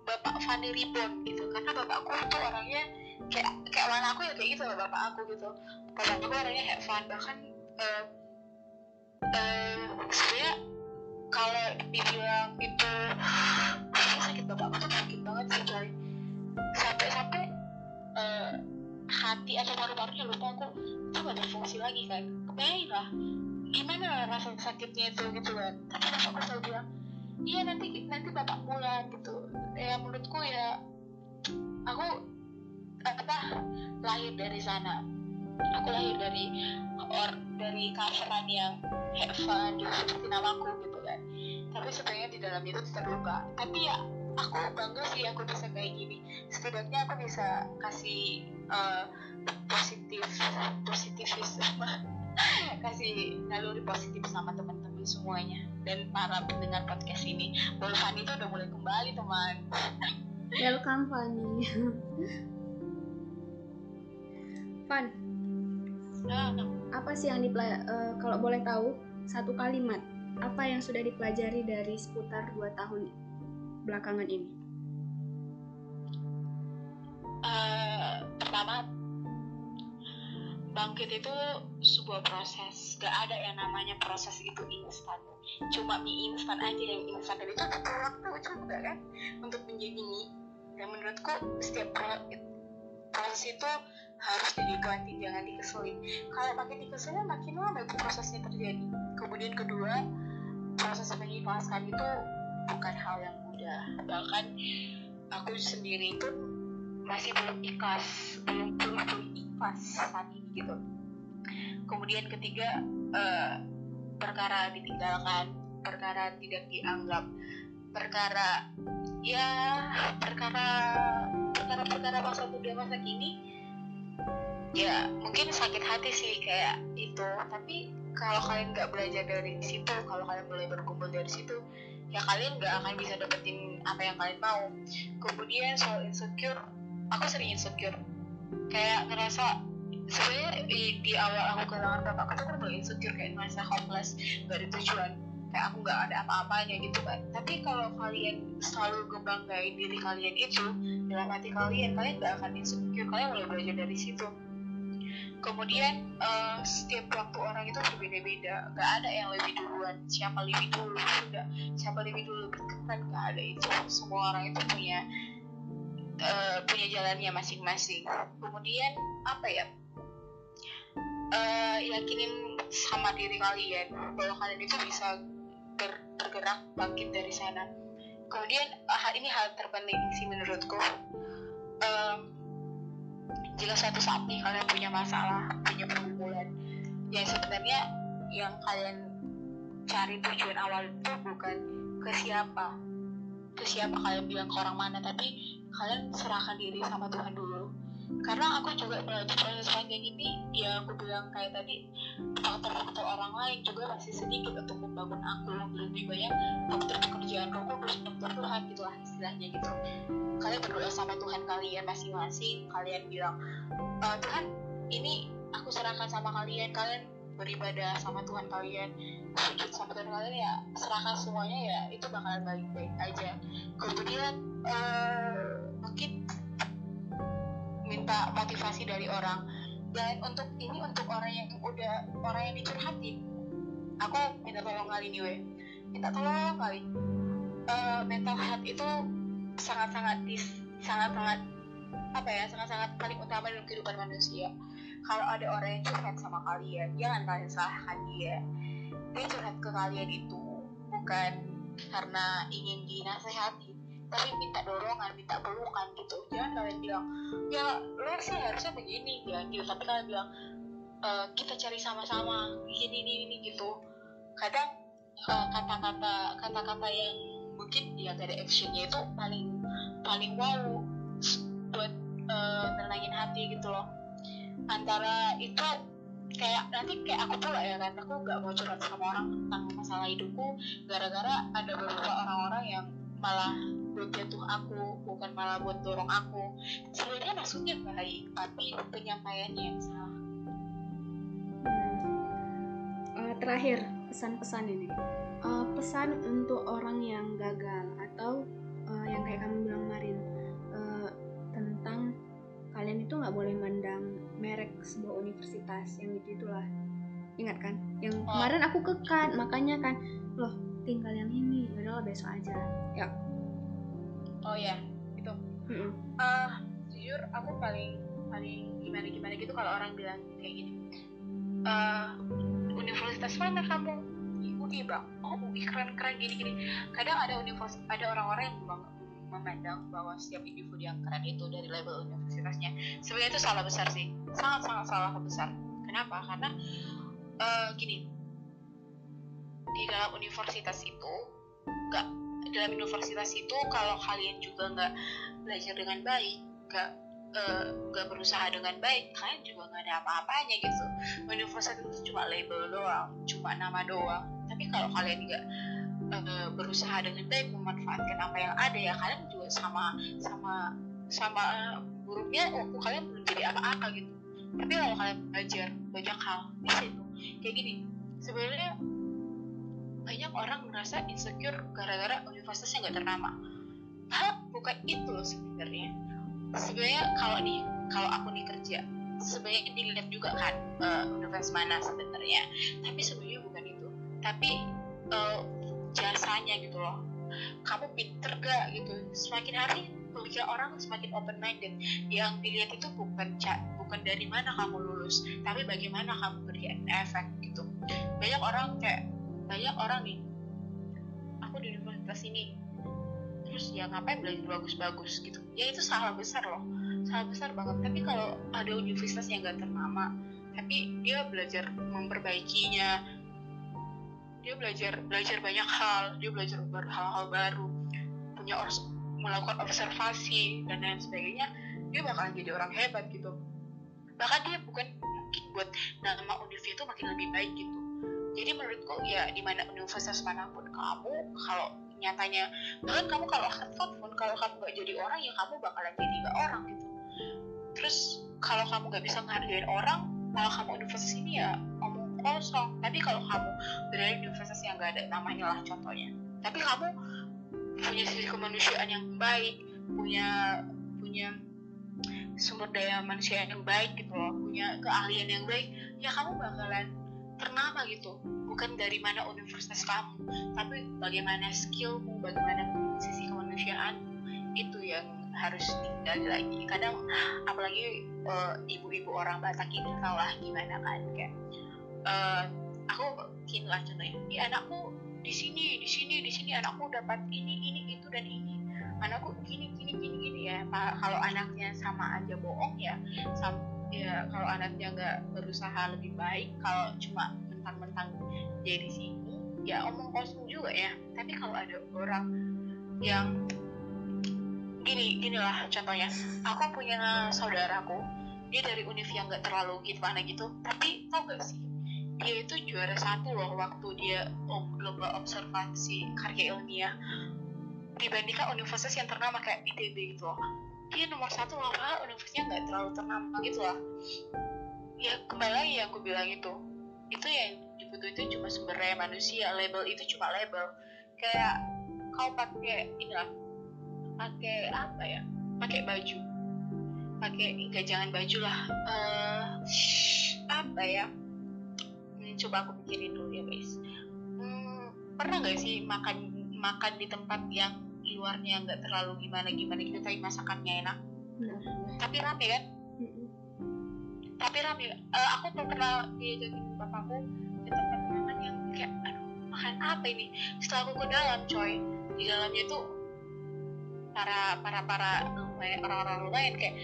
A: bapak Fanny Ribbon gitu. Karena bapakku tuh orangnya kayak kayak mana aku ya kayak gitu loh bapak aku gitu. Bapak aku orangnya have fun bahkan uh, uh, sebenarnya kalau dibilang itu "Ih, sakit bapak aku tuh sakit banget sih coy eh, hati atau paru-parunya lupa aku. Itu gak berfungsi lagi kan? Kebayang lah. Gimana rasa sakitnya itu gitu kan tapi bapakku selalu bilang iya nanti nanti bapak pulang gitu. Ya menurutku ya aku apa lahir dari sana. Aku lahir dari or dari coveran yang have fun gitu seperti namaku gitu kan. Tapi sebenarnya di dalam itu terluka. Tapi ya aku bangga sih aku bisa kayak gini. Setidaknya aku bisa kasih eh, positif positivisme kasih naluri positif sama teman-teman semuanya. Dan para pendengar podcast ini. Fanny itu udah mulai kembali teman.
B: Welcome Fanny. Fan,
A: nah,
B: apa sih yang dipelajari? kalau boleh tahu satu kalimat apa yang sudah dipelajari dari seputar dua tahun belakangan ini?
A: eh, pertama bangkit itu sebuah proses. Gak ada yang namanya proses itu instan. Cuma mie instan aja yang instan. Dan itu butuh waktu juga kan untuk menjadi mie. Dan menurutku setiap pro- proses itu harus dinikmati jangan dikeselin. Kalau makin dikeselin makin lama itu prosesnya terjadi. Kemudian kedua proses mengikhlaskan itu bukan hal yang mudah bahkan aku sendiri itu masih belum ikhlas belum belum belum ikhlas saat ini gitu. Kemudian ketiga eh, perkara ditinggalkan perkara tidak dianggap perkara ya perkara perkara perkara masa muda masa kini ya mungkin sakit hati sih kayak itu. Tapi kalau kalian nggak belajar dari situ kalau kalian mulai berkumpul dari situ ya kalian nggak akan bisa dapetin apa yang kalian mau. Kemudian soal insecure aku sering insecure. Kayak ngerasa sebenarnya di, di awal aku kehilangan bapak aku tuh mulai insecure kayak ngerasa hopeless gak ada tujuan. Kayak aku nggak ada apa-apanya gitu kan tapi kalau kalian selalu ngebanggain diri kalian itu dalam hati kalian kalian nggak akan insecure. Kalian mulai belajar dari situ kemudian uh, setiap waktu orang itu berbeda-beda. Nggak ada yang lebih duluan. Siapa lebih dulu sudah siapa lebih dulu lebih nggak ada. Itu semua orang itu punya uh, punya jalannya masing-masing. Kemudian apa ya? Uh, yakinin sama diri kalian bahwa kalian itu bisa ber bergerak bangkit dari sana. Kemudian hal ini hal terpenting sih menurutku jika suatu saat nih kalian punya masalah punya pergumulan. Yang sebenarnya yang kalian cari tujuan awal itu bukan ke siapa. Ke siapa kalian bilang ke orang mana tapi kalian serahkan diri sama Tuhan dulu karena aku juga melalui proses panjang ini ya aku bilang kayak tadi faktor-faktor orang lain juga masih sedikit untuk membangun aku. Lebih banyak faktor pekerjaan aku terus faktor Tuhan gitulah istilahnya gitu. Kalian berdoa sama Tuhan kalian masing-masing. Kalian bilang e, Tuhan ini aku serahkan sama kalian. Kalian beribadah sama Tuhan kalian. Sujud sama Tuhan kalian ya serahkan semuanya ya. Itu bakalan baik-baik aja. Kemudian uh, mungkin minta motivasi dari orang. Dan untuk ini untuk orang yang udah orang yang dicurhatin aku minta tolong kali nih we. Minta tolong kali uh, mental health itu sangat-sangat dis sangat-sangat apa ya sangat-sangat paling utama dalam kehidupan manusia. Kalau ada orang yang curhat sama kalian jangan kalian salahkan dia. Dia curhat ke kalian itu bukan karena ingin dinasehati tapi minta dorongan minta pelukan gitu. Jangan kalian bilang ya lo sih harusnya begini. Ya gitu. Tapi kalian bilang e, kita cari sama-sama gini ini ini gitu. Kadang kata-kata kata-kata yang mungkin ya gak ada actionnya itu paling paling wow buat uh, hati gitu loh. Antara itu kayak nanti kayak aku pula ya kan aku gak mau curhat sama orang tentang masalah hidupku gara-gara ada beberapa orang-orang yang malah buat jatuh aku bukan malah buat dorong aku. Sebenarnya maksudnya baik tapi penyampaiannya yang salah.
B: Uh, terakhir pesan-pesan ini. Uh, pesan untuk orang yang gagal atau uh, yang kayak kamu bilang kemarin uh, tentang kalian itu nggak boleh mandang merek sebuah universitas yang gitu itulah. Ingat kan? Yang oh. kemarin aku kekan makanya kan loh tinggal yang ini udah besok aja. Ya
A: oh ya itu mm-hmm. uh, jujur aku paling paling gimana gimana gitu kalau orang bilang kayak gini. Uh, universitas mana kamu? UI bang. Oh UI keren keren gini gini kadang ada universitas ada orang-orang yang memang memandang bahwa setiap individu yang keren itu dari label universitasnya sebenarnya itu salah besar sih. Sangat sangat salah besar. Kenapa? Karena uh, gini. Di dalam universitas itu nggak dalam universitas itu kalau kalian juga nggak belajar dengan baik nggak nggak uh, berusaha dengan baik kalian juga nggak ada apa-apanya gitu. Universitas itu cuma label doang cuma nama doang. Tapi kalau kalian nggak uh, berusaha dengan baik memanfaatkan apa yang ada ya kalian juga sama sama sama uh, buruknya oh, kalian belum jadi apa-apa gitu. Tapi kalau kalian belajar banyak hal di situ kayak gini sebenarnya banyak orang merasa insecure gara-gara universitasnya nggak ternama. Hah, bukan itu loh sebenarnya. Sebenarnya kalau nih kalau aku nih kerja sebenarnya dilihat juga kan uh, universitas mana sebenarnya. Tapi sebenarnya bukan itu. Tapi uh, jasanya gitu loh. Kamu pinter gak gitu? Semakin hari pemikiran orang semakin open minded yang dilihat itu bukan bukan dari mana kamu lulus tapi bagaimana kamu beri efek gitu. Banyak orang kayak banyak orang nih aku di universitas ini. Terus ya ngapain belajar bagus-bagus gitu. Ya itu salah besar loh. Salah besar banget. Tapi kalau ada universitas yang gak ternama tapi dia belajar memperbaikinya dia belajar belajar banyak hal dia belajar hal-hal baru punya melakukan observasi dan lain sebagainya dia bakalan jadi orang hebat gitu. Bahkan dia bukan mungkin buat nama universitas itu makin lebih baik gitu jadi menurutku ya di mana universitas mana pun kamu kalau nyatanya bahkan kamu kalau Harvard pun kalau kamu gak jadi orang ya kamu bakalan jadi gak orang gitu. Terus kalau kamu gak bisa menghargai orang kalau kamu universitas ini ya omong kosong. Tapi kalau kamu berada di universitas yang gak ada namanya lah contohnya. Tapi kamu punya sisi kemanusiaan yang baik punya punya sumber daya manusia yang baik gitu loh. Punya keahlian yang baik ya kamu bakalan ternama gitu? Bukan dari mana universitas kamu tapi bagaimana skillmu bagaimana sisi kemanusiaan itu yang harus digali lagi. Kadang apalagi uh, ibu-ibu orang Batak ini tau lah gimana kan kayak uh, aku gini lah contohnya di anakku di sini di sini di sini anakku dapat ini ini itu dan ini. Anakku gini gini gini gini ya. Kalau anaknya sama aja bohong ya sama ya kalau anaknya nggak berusaha lebih baik kalau cuma mentang-mentang jadi sini ya omong kosong juga ya. Tapi kalau ada orang yang gini gini lah contohnya. Aku punya saudaraku dia dari univ yang nggak terlalu gitu mana gitu. Tapi tau gak sih dia itu juara satu loh waktu dia lomba observasi karya ilmiah. Dibandingkan universitas yang ternama kayak ITB gitu loh dia nomor satu loh pak universitasnya nggak terlalu ternama gitu lah. Ya kembali lagi yang aku bilang itu. Itu yang dibutuhin itu cuma sumber manusia label itu cuma label. Kayak kau pakai inilah pakai apa ya? Pakai baju. Pakai enggak jangan baju lah. Uh, apa ya? Hmm, coba aku pikirin dulu ya guys. Hmm, pernah nggak sih makan makan di tempat yang luarnya nggak terlalu gimana gimana gitu tapi masakannya enak. Nah. tapi rame kan? Mm-hmm. tapi rame. Uh, aku pernah diajakin bapakku ke tempat makan yang kayak aduh makan apa ini? Setelah aku ke dalam coy. Di dalamnya tuh para para para orang-orang lumayan kayak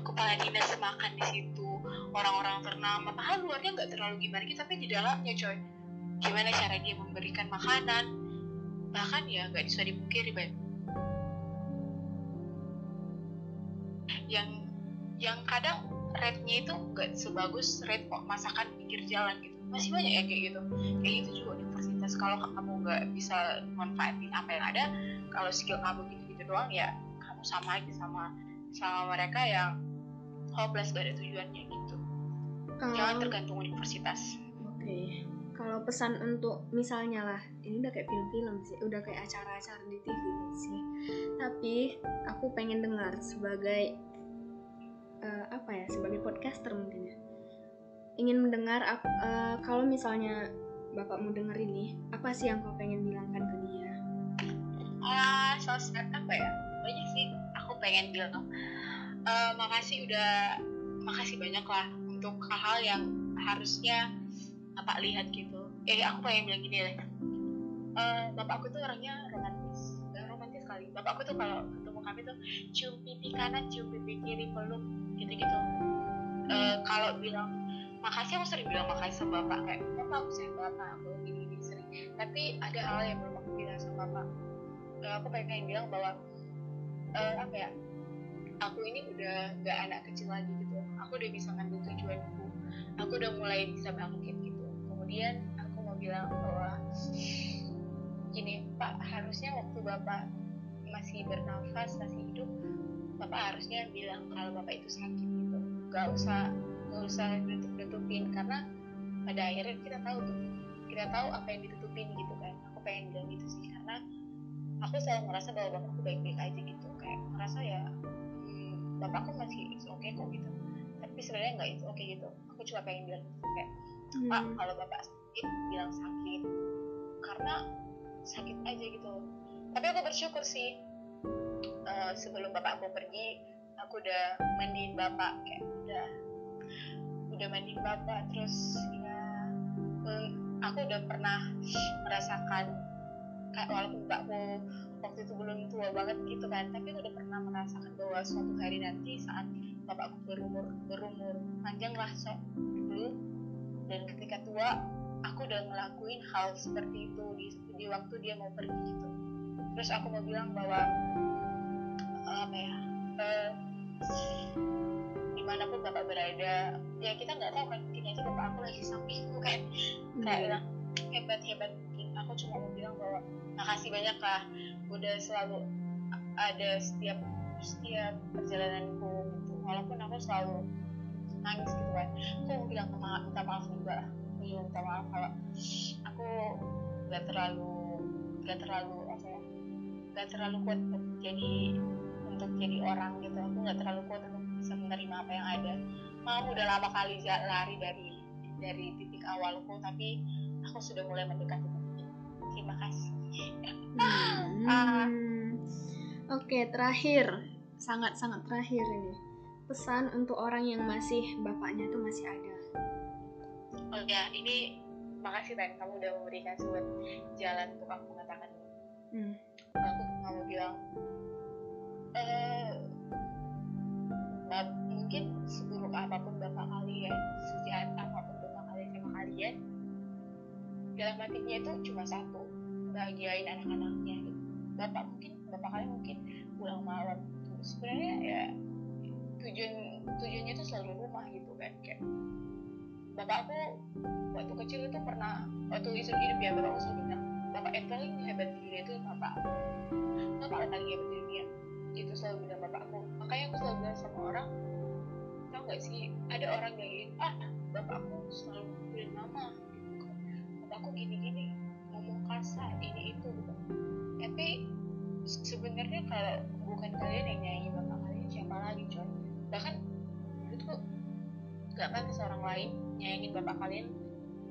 A: kepala dinas makan di situ? Orang-orang ternama padahal luarnya nggak terlalu gimana gitu tapi di dalamnya coy. Gimana cara dia memberikan makanan bahkan ya nggak bisa dipungkiri baik yang yang kadang rate-nya itu nggak sebagus rate kok masakan pinggir jalan gitu. Masih banyak ya kayak gitu. Kayak gitu juga universitas. Kalau kamu nggak bisa manfaatin apa yang ada kalau skill kamu gitu-gitu doang ya kamu sama aja sama sama mereka yang hopeless gak ada tujuannya gitu. Jangan tergantung universitas.
B: Oke. okay kalau pesan untuk misalnya lah ini udah kayak film-film sih udah kayak acara-acara di TV sih. Tapi aku pengen dengar sebagai uh, apa ya sebagai podcaster mungkin ya. Ingin mendengar uh, kalau misalnya bapakmu dengar ini apa sih yang kau pengen bilangkan ke dia?
A: Ah uh, sosmed apa ya? Banyak sih aku pengen bilang. Uh, makasih udah makasih banyak lah untuk hal-hal yang harusnya bapak lihat gitu. Eh aku pengen bilang gini deh. Uh, bapakku tuh orangnya romantis. Uh, romantis sekali bapakku tuh kalau ketemu kami tuh cium pipi kanan cium pipi kiri peluk gitu gitu uh, kalau bilang makasih aku sering bilang makasih sama bapak. Kayak bapak aku sayang bapak? Aku gini gini sering. Tapi ada hal yang belum aku bilang sama bapak. Uh, aku pengen bilang bahwa uh, apa ya aku ini udah gak anak kecil lagi gitu. Aku udah bisa ngambil tujuanku. Aku udah mulai bisa bangkit kemudian aku mau bilang bahwa gini pak harusnya waktu bapak masih bernafas masih hidup bapak harusnya bilang kalau bapak itu sakit gitu. Gak usah gak usah tutup tutupin karena pada akhirnya kita tahu tuh kita tahu apa yang ditutupin gitu kan. Aku pengen bilang gitu sih karena aku selalu merasa bahwa bapakku baik-baik aja gitu. Kayak merasa ya hmm, bapakku masih oke okay kok gitu. Tapi sebenarnya nggak itu oke okay gitu. Aku cuma pengen bilang gitu kayak hmm. pak kalau bapak sakit bilang sakit. Karena sakit aja gitu. Tapi aku bersyukur sih uh, sebelum bapak aku pergi aku udah mandiin bapak kayak udah udah mandiin bapak. Terus ya aku udah pernah merasakan kayak walaupun bapakku waktu itu belum tua banget gitu kan tapi aku udah pernah merasakan bahwa suatu hari nanti saat bapakku berumur berumur panjang lah so dulu dan ketika tua aku udah ngelakuin hal seperti itu di, di waktu dia mau pergi gitu. Terus aku mau bilang bahwa apa ya uh, di mana pun bapak berada ya kita nggak tahu kan mungkin aja bapak aku lagi sampingku kan. Kayak bilang hebat hebat mungkin aku cuma mau bilang bahwa makasih banyak lah udah selalu ada setiap setiap perjalananku gitu. Walaupun aku selalu nangis gitu kan aku bilang maaf minta maaf juga iya minta maaf kalau aku gak terlalu gak terlalu apa ya gak terlalu kuat untuk jadi untuk jadi orang gitu. Aku gak terlalu kuat untuk bisa menerima apa yang ada. Mau udah lama kali lari dari dari titik awalku tapi aku sudah mulai mendekati terima kasih.
B: Hmm. uh, oke okay, terakhir. Sangat sangat terakhir ini pesan untuk orang yang masih bapaknya tuh masih ada?
A: Oh ya ini makasih Tan. Kamu udah memberikan sebuah jalan untuk aku mengatakan. Hmm. aku mau bilang eh mungkin seburuk apa pun bapak kalian sejahat apa pun bapak kalian sama kalian dalam hatinya itu cuma satu bahagiain anak-anaknya. Bapak mungkin bapak kalian mungkin pulang malam. Sebenarnya ya tujuan tujuannya itu selalu rumah gitu kan kayak bapak aku waktu kecil itu pernah waktu isu hidup ya bapak aku bilang bapak yang paling hebat di dunia itu bapak bapak yang paling hebat di dunia. Itu selalu bilang bapak aku. Makanya aku selalu bilang sama orang tau gak sih ada orang yang ingin ah bapak aku selalu bilang mama. Bapak aku gini gini ngomong kasar ini itu. Gitu tapi sebenarnya kalau bukan kalian yang nyanyi bapak kalian siapa lagi coy bahkan menurutku gak kan seorang lain nyayangin bapak kalian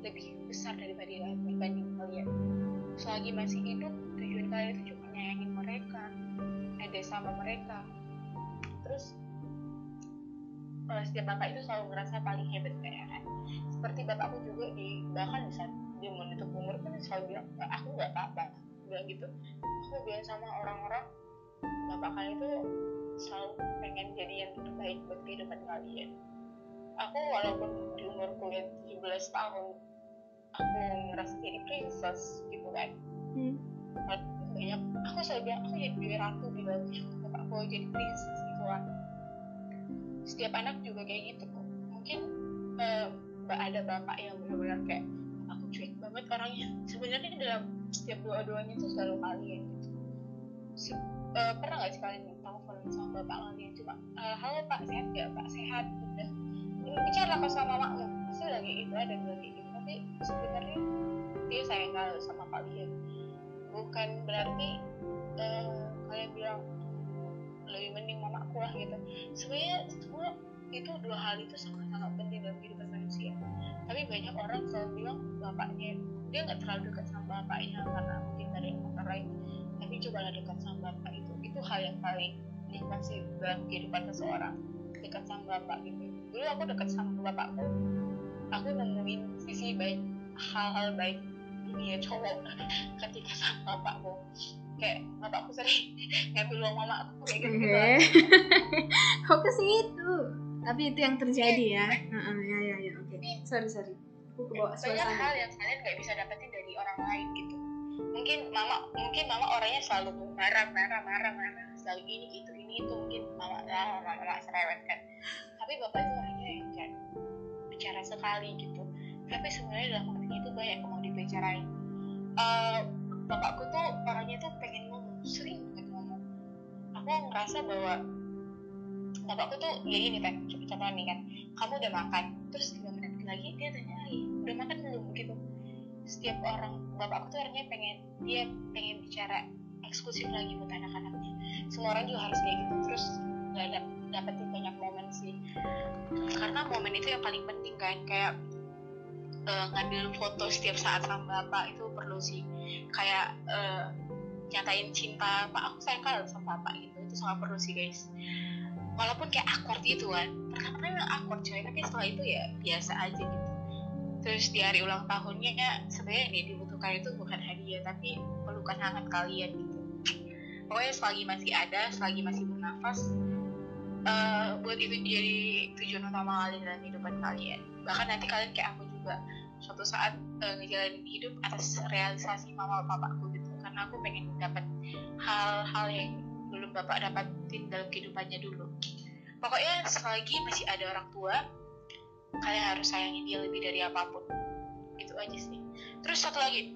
A: lebih besar daripada dibanding kalian. Selagi masih hidup tujuan kalian itu cuma nyayangin mereka ada sama mereka. Terus uh, setiap bapak itu selalu ngerasa paling hebat kayak kan seperti bapakku juga di bahkan di saat dia menutup umur pun selalu bilang aku nggak apa-apa gitu. Aku bilang sama orang-orang bapak kalian itu selalu pengen jadi yang terbaik buat kehidupan kalian. Aku walaupun di umur kuliah 17 tahun aku ngerasa jadi princess gitu kan. Hmm. banyak aku selalu bilang aku jadi ratu di bapak aku jadi princess gitu kan. Setiap anak juga kayak gitu kok. Mungkin uh, ada bapak yang benar-benar kayak aku cuek banget orangnya. Sebenarnya dalam setiap doa-doanya itu selalu kalian gitu uh, pernah nggak sih kalian telepon sama bapak kalian? Cuma uh, halo pak sehat gak pak? Sehat udah. Bicara apa sama mamamu pasti lagi itu ada lagi itu tapi sebenarnya dia sayang kalau sama kalian. Bukan berarti uh, kalian bilang lebih mending mamaku lah gitu. Sebenarnya semua itu dua hal itu sangat-sangat penting dalam kehidupan manusia. Tapi banyak orang selalu bilang bapaknya dia nggak terlalu dekat sama bapaknya karena mungkin dari faktor lain. Tapi cobalah dekat sama itu hal yang paling nikmat sih dalam kehidupan seseorang. Dekat sama bapak gitu. Dulu aku dekat sama bapakku. Aku nemuin sisi baik hal-hal baik dunia cowok ketika sama bapakku. Kayak bapakku sering ngambil uang mama aku kayak gitu, -gitu
B: kok ke situ. Tapi itu yang terjadi ya. Uh -uh, ya ya ya. Oke. Okay. sorry sorry. Aku kebawa
A: banyak hal yang kalian nggak bisa dapetin dari orang lain gitu mungkin mama mungkin mama orangnya selalu marah marah marah marah selalu ini itu ini itu mungkin mama lah mama, mama cerewet kan tapi bapak itu orangnya yang bicara sekali gitu. Tapi sebenarnya dalam hatinya itu banyak yang mau dibicarain. Uh, bapakku tuh orangnya tuh pengen ngomong sering banget ngomong. Aku ngerasa bahwa bapakku tuh ya ini kan contohnya nih kan. Kamu udah makan terus tiga menit lagi dia tanya lagi udah makan belum? gitu setiap orang. Bapakku tuh orangnya pengen dia pengen bicara eksklusif lagi buat anak-anaknya. Semua orang juga harus kayak gitu. Terus nggak ada dapetin banyak momen sih. Karena momen itu yang paling penting kan kayak uh, ngambil foto setiap saat sama bapak itu perlu sih. Kayak uh, nyatain cinta pak aku sayang kalau sama bapak gitu. Itu sangat perlu sih guys. Walaupun kayak awkward gitu kan. Pertama memang awkward coy tapi setelah itu ya biasa aja gitu terus di hari ulang tahunnya ya sebenarnya yang dibutuhkan itu bukan hadiah tapi pelukan hangat kalian gitu. Pokoknya selagi masih ada selagi masih bernafas uh, buat itu jadi tujuan utama kalian dalam kehidupan kalian. Bahkan nanti kalian kayak aku juga suatu saat uh, ngejalanin hidup atas realisasi mama papaku gitu. Karena aku pengen dapat hal-hal yang belum bapak dapatin dalam kehidupannya dulu. Pokoknya selagi masih ada orang tua kalian harus sayangi dia lebih dari apa pun. Itu aja sih. Terus satu lagi.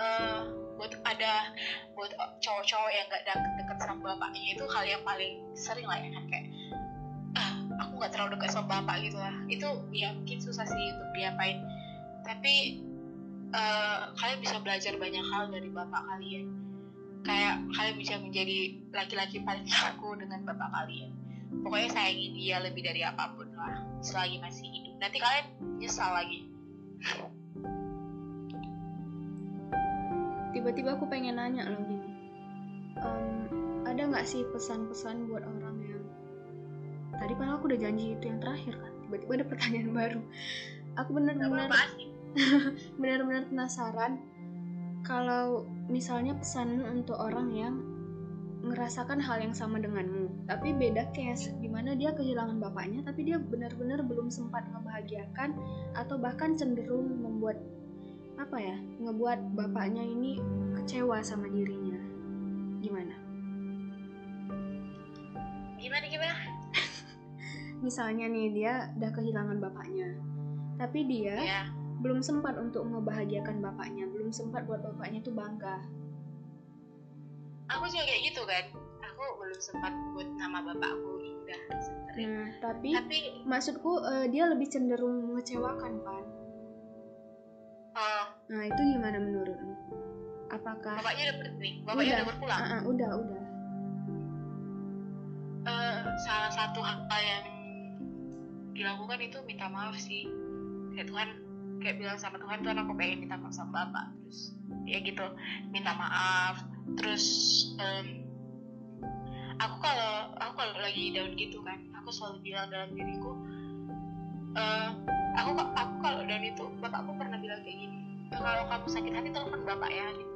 A: Uh, buat ada buat cowok-cowok yang gak deket-deket sama bapaknya itu hal yang paling sering lah ya. Kan kayak ah aku nggak terlalu dekat sama bapak gitu lah. Itu ya mungkin susah sih untuk diapain. Tapi uh, kalian bisa belajar banyak hal dari bapak kalian. Kayak kalian bisa menjadi laki-laki paling aku dengan bapak kalian pokoknya sayangi dia lebih dari apa pun lah selagi masih hidup. Nanti kalian nyesal lagi.
B: Tiba-tiba aku pengen nanya loh gini um, ada nggak sih pesan-pesan buat orang yang tadi padahal aku udah janji itu yang terakhir kan tiba-tiba ada pertanyaan baru. Aku bener-bener benar-benar penasaran kalau misalnya pesan untuk orang yang ngerasakan hal yang sama denganmu tapi beda case di mana dia kehilangan bapaknya tapi dia benar-benar belum sempat membahagiakan atau bahkan cenderung membuat apa ya ngebuat bapaknya ini kecewa sama dirinya. Gimana?
A: Gimana gimana?
B: Misalnya nih dia udah kehilangan bapaknya tapi dia yeah belum sempat untuk membahagiakan bapaknya belum sempat buat bapaknya tuh bangga.
A: Aku juga kayak gitu kan aku belum sempat buat nama bapakku indah
B: nah tapi, tapi maksudku uh, dia lebih cenderung mengecewakan kan
A: uh,
B: nah itu gimana menurutmu? Apakah
A: bapaknya udah pergi bapaknya udah, udah berpulang?
B: Uh, uh, udah udah.
A: Uh, salah satu hal yang dilakukan itu minta maaf sih. Kayak Tuhan kayak bilang sama Tuhan Tuhan aku pengen minta maaf sama Bapak. Terus ya gitu minta maaf. Terus um, aku kalau aku kalau lagi down gitu kan aku selalu bilang dalam diriku uh, aku aku kalau down itu bapakku pernah bilang kayak gini kalau kamu sakit hati telepon bapak ya. Gitu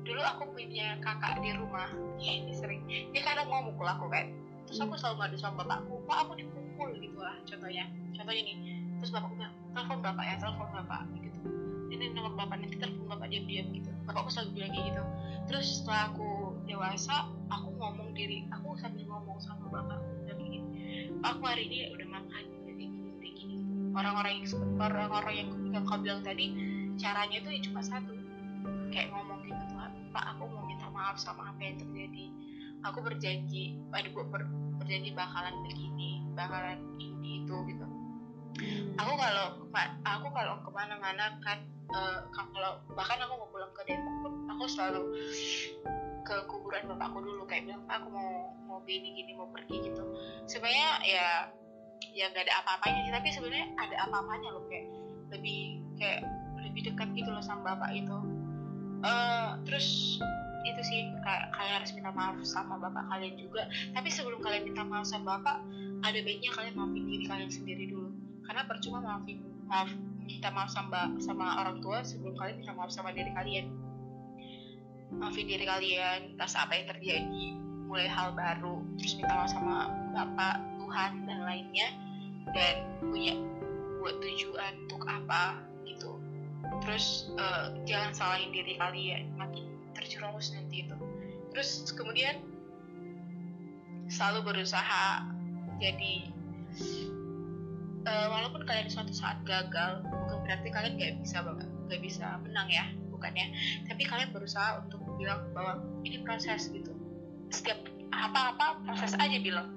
A: dulu aku punya kakak di rumah ini sering dia kadang mau mukul aku kan. Terus aku selalu ngadu sama bapakku pak aku dipukul? gitu lah contohnya. Contohnya nih terus bapakku bilang telepon bapak ya telepon bapak gitu. Ini nomor bapak nanti telepon bapak diam-diam gitu. Bapakku selalu bilang kayak gitu. Terus setelah aku dewasa aku ngomong diri aku sambil ngomong sama bapak dan gini aku hari ini udah makan udah gini udah gini. Orang-orang yang orang-orang yang, yang kau bilang tadi caranya tuh ya cuma satu kayak ngomong gitu Tuhan pak aku mau minta maaf sama apa yang terjadi. Aku berjanji aduh gue ber, berjanji bakalan begini bakalan ini itu gitu. Aku kalau aku kalau ke mana-mana kan uh, kalau bahkan aku mau pulang ke Depok pun aku selalu ke kuburan bapakku dulu kayak bilang aku mau mau gini gini mau pergi gitu. Sebenarnya ya ya nggak ada apa-apanya sih tapi sebenarnya ada apa-apanya loh kayak lebih kayak lebih dekat gitu loh sama bapak itu. Uh, terus itu sih kayak kalian harus minta maaf sama bapak kalian juga. Tapi sebelum kalian minta maaf sama bapak ada baiknya kalian maafin diri kalian sendiri dulu. Karena percuma maafin maaf minta maaf sama sama orang tua sebelum kalian minta maaf sama diri kalian maafin diri kalian atas apa yang terjadi mulai hal baru terus minta maaf sama bapak Tuhan dan lainnya dan punya buat tujuan untuk apa gitu. Terus uh, jangan salahin diri kalian makin terjerumus nanti itu. Terus kemudian selalu berusaha jadi uh, walaupun kalian suatu saat gagal bukan berarti kalian nggak bisa nggak bisa menang ya bukannya. Tapi kalian berusaha untuk bilang bahwa ini proses gitu. Setiap apa-apa proses aja bilang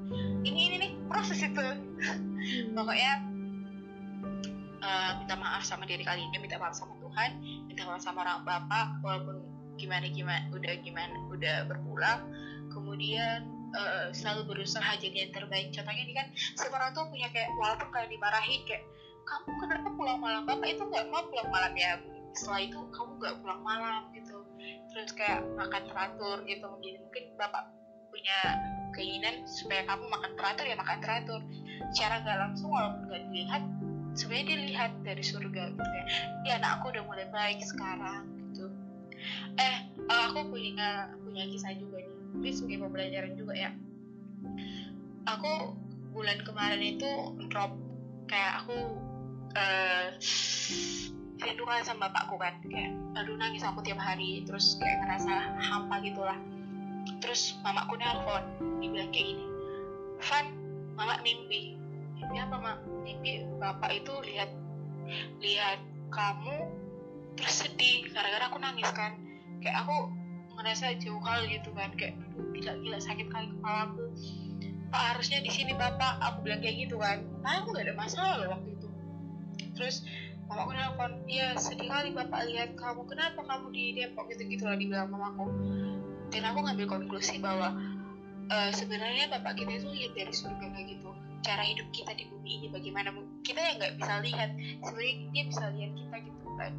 A: ini ini nih proses itu. Hmm. pokoknya uh, minta maaf sama diri kalian minta maaf sama Tuhan minta maaf sama orang bapak walaupun gimana gimana udah gimana udah berpulang. Kemudian uh, selalu berusaha jadi yang terbaik. Contohnya ini kan semua orang tuh punya kayak walaupun kalian dimarahin kayak kamu kenapa pulang malam? Bapak itu nggak mau pulang malam ya. Setelah itu kamu nggak pulang malam gitu terus kayak makan teratur gitu. Mungkin mungkin bapak punya keinginan supaya kamu makan teratur ya makan teratur. Cara nggak langsung walaupun nggak dilihat sebenarnya dilihat dari surga gitu ya. Ya anak aku udah mulai baik sekarang gitu. Eh aku punya punya kisah juga nih. Tapi sebagai pembelajaran juga ya. Aku bulan kemarin itu drop. Kayak aku uh, rindukan sama bapakku kan kayak aduh nangis aku tiap hari terus kayak ngerasa hampa gitulah. Terus mamaku nelfon dibilang kayak gini Van mama mimpi. Mimpi apa mak? Mimpi bapak itu lihat lihat kamu terus sedih gara-gara aku nangis kan. Kayak aku ngerasa jauh hal gitu kan kayak gila gila sakit kali kepala aku. Pak harusnya di sini bapak. Aku bilang kayak gitu kan. Nah, aku gak ada masalah loh waktu itu. Terus mamaku nelfon iya sedih kali bapak lihat kamu. Kenapa kamu di Depok gitu gitu lah dibilang mamaku dan aku ngambil konklusi bahwa uh, sebenarnya bapak kita itu lihat dari surga kayak gitu. Cara hidup kita di bumi ini bagaimana? Kita yang nggak bisa lihat. Sebenarnya dia bisa lihat kita gitu kan.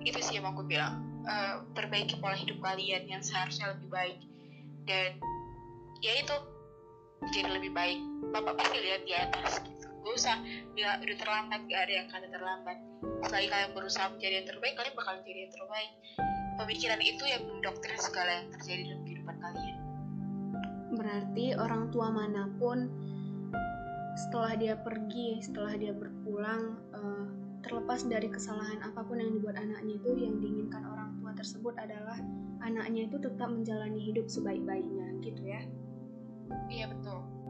A: Itu sih yang aku bilang. Uh, perbaiki pola hidup kalian yang seharusnya lebih baik. Dan ya itu jadi lebih baik. Bapak pasti lihat di atas gak usah bilang udah terlambat gak ada yang kata terlambat. Selagi kalian berusaha menjadi yang terbaik kalian bakal menjadi yang terbaik. Pemikiran itu yang mendoktrin segala yang terjadi dalam kehidupan kalian.
B: Berarti orang tua mana pun setelah dia pergi setelah dia berpulang uh, terlepas dari kesalahan apa pun yang dibuat anaknya itu yang diinginkan orang tua tersebut adalah anaknya itu tetap menjalani hidup sebaik-baiknya gitu ya?
A: Iya betul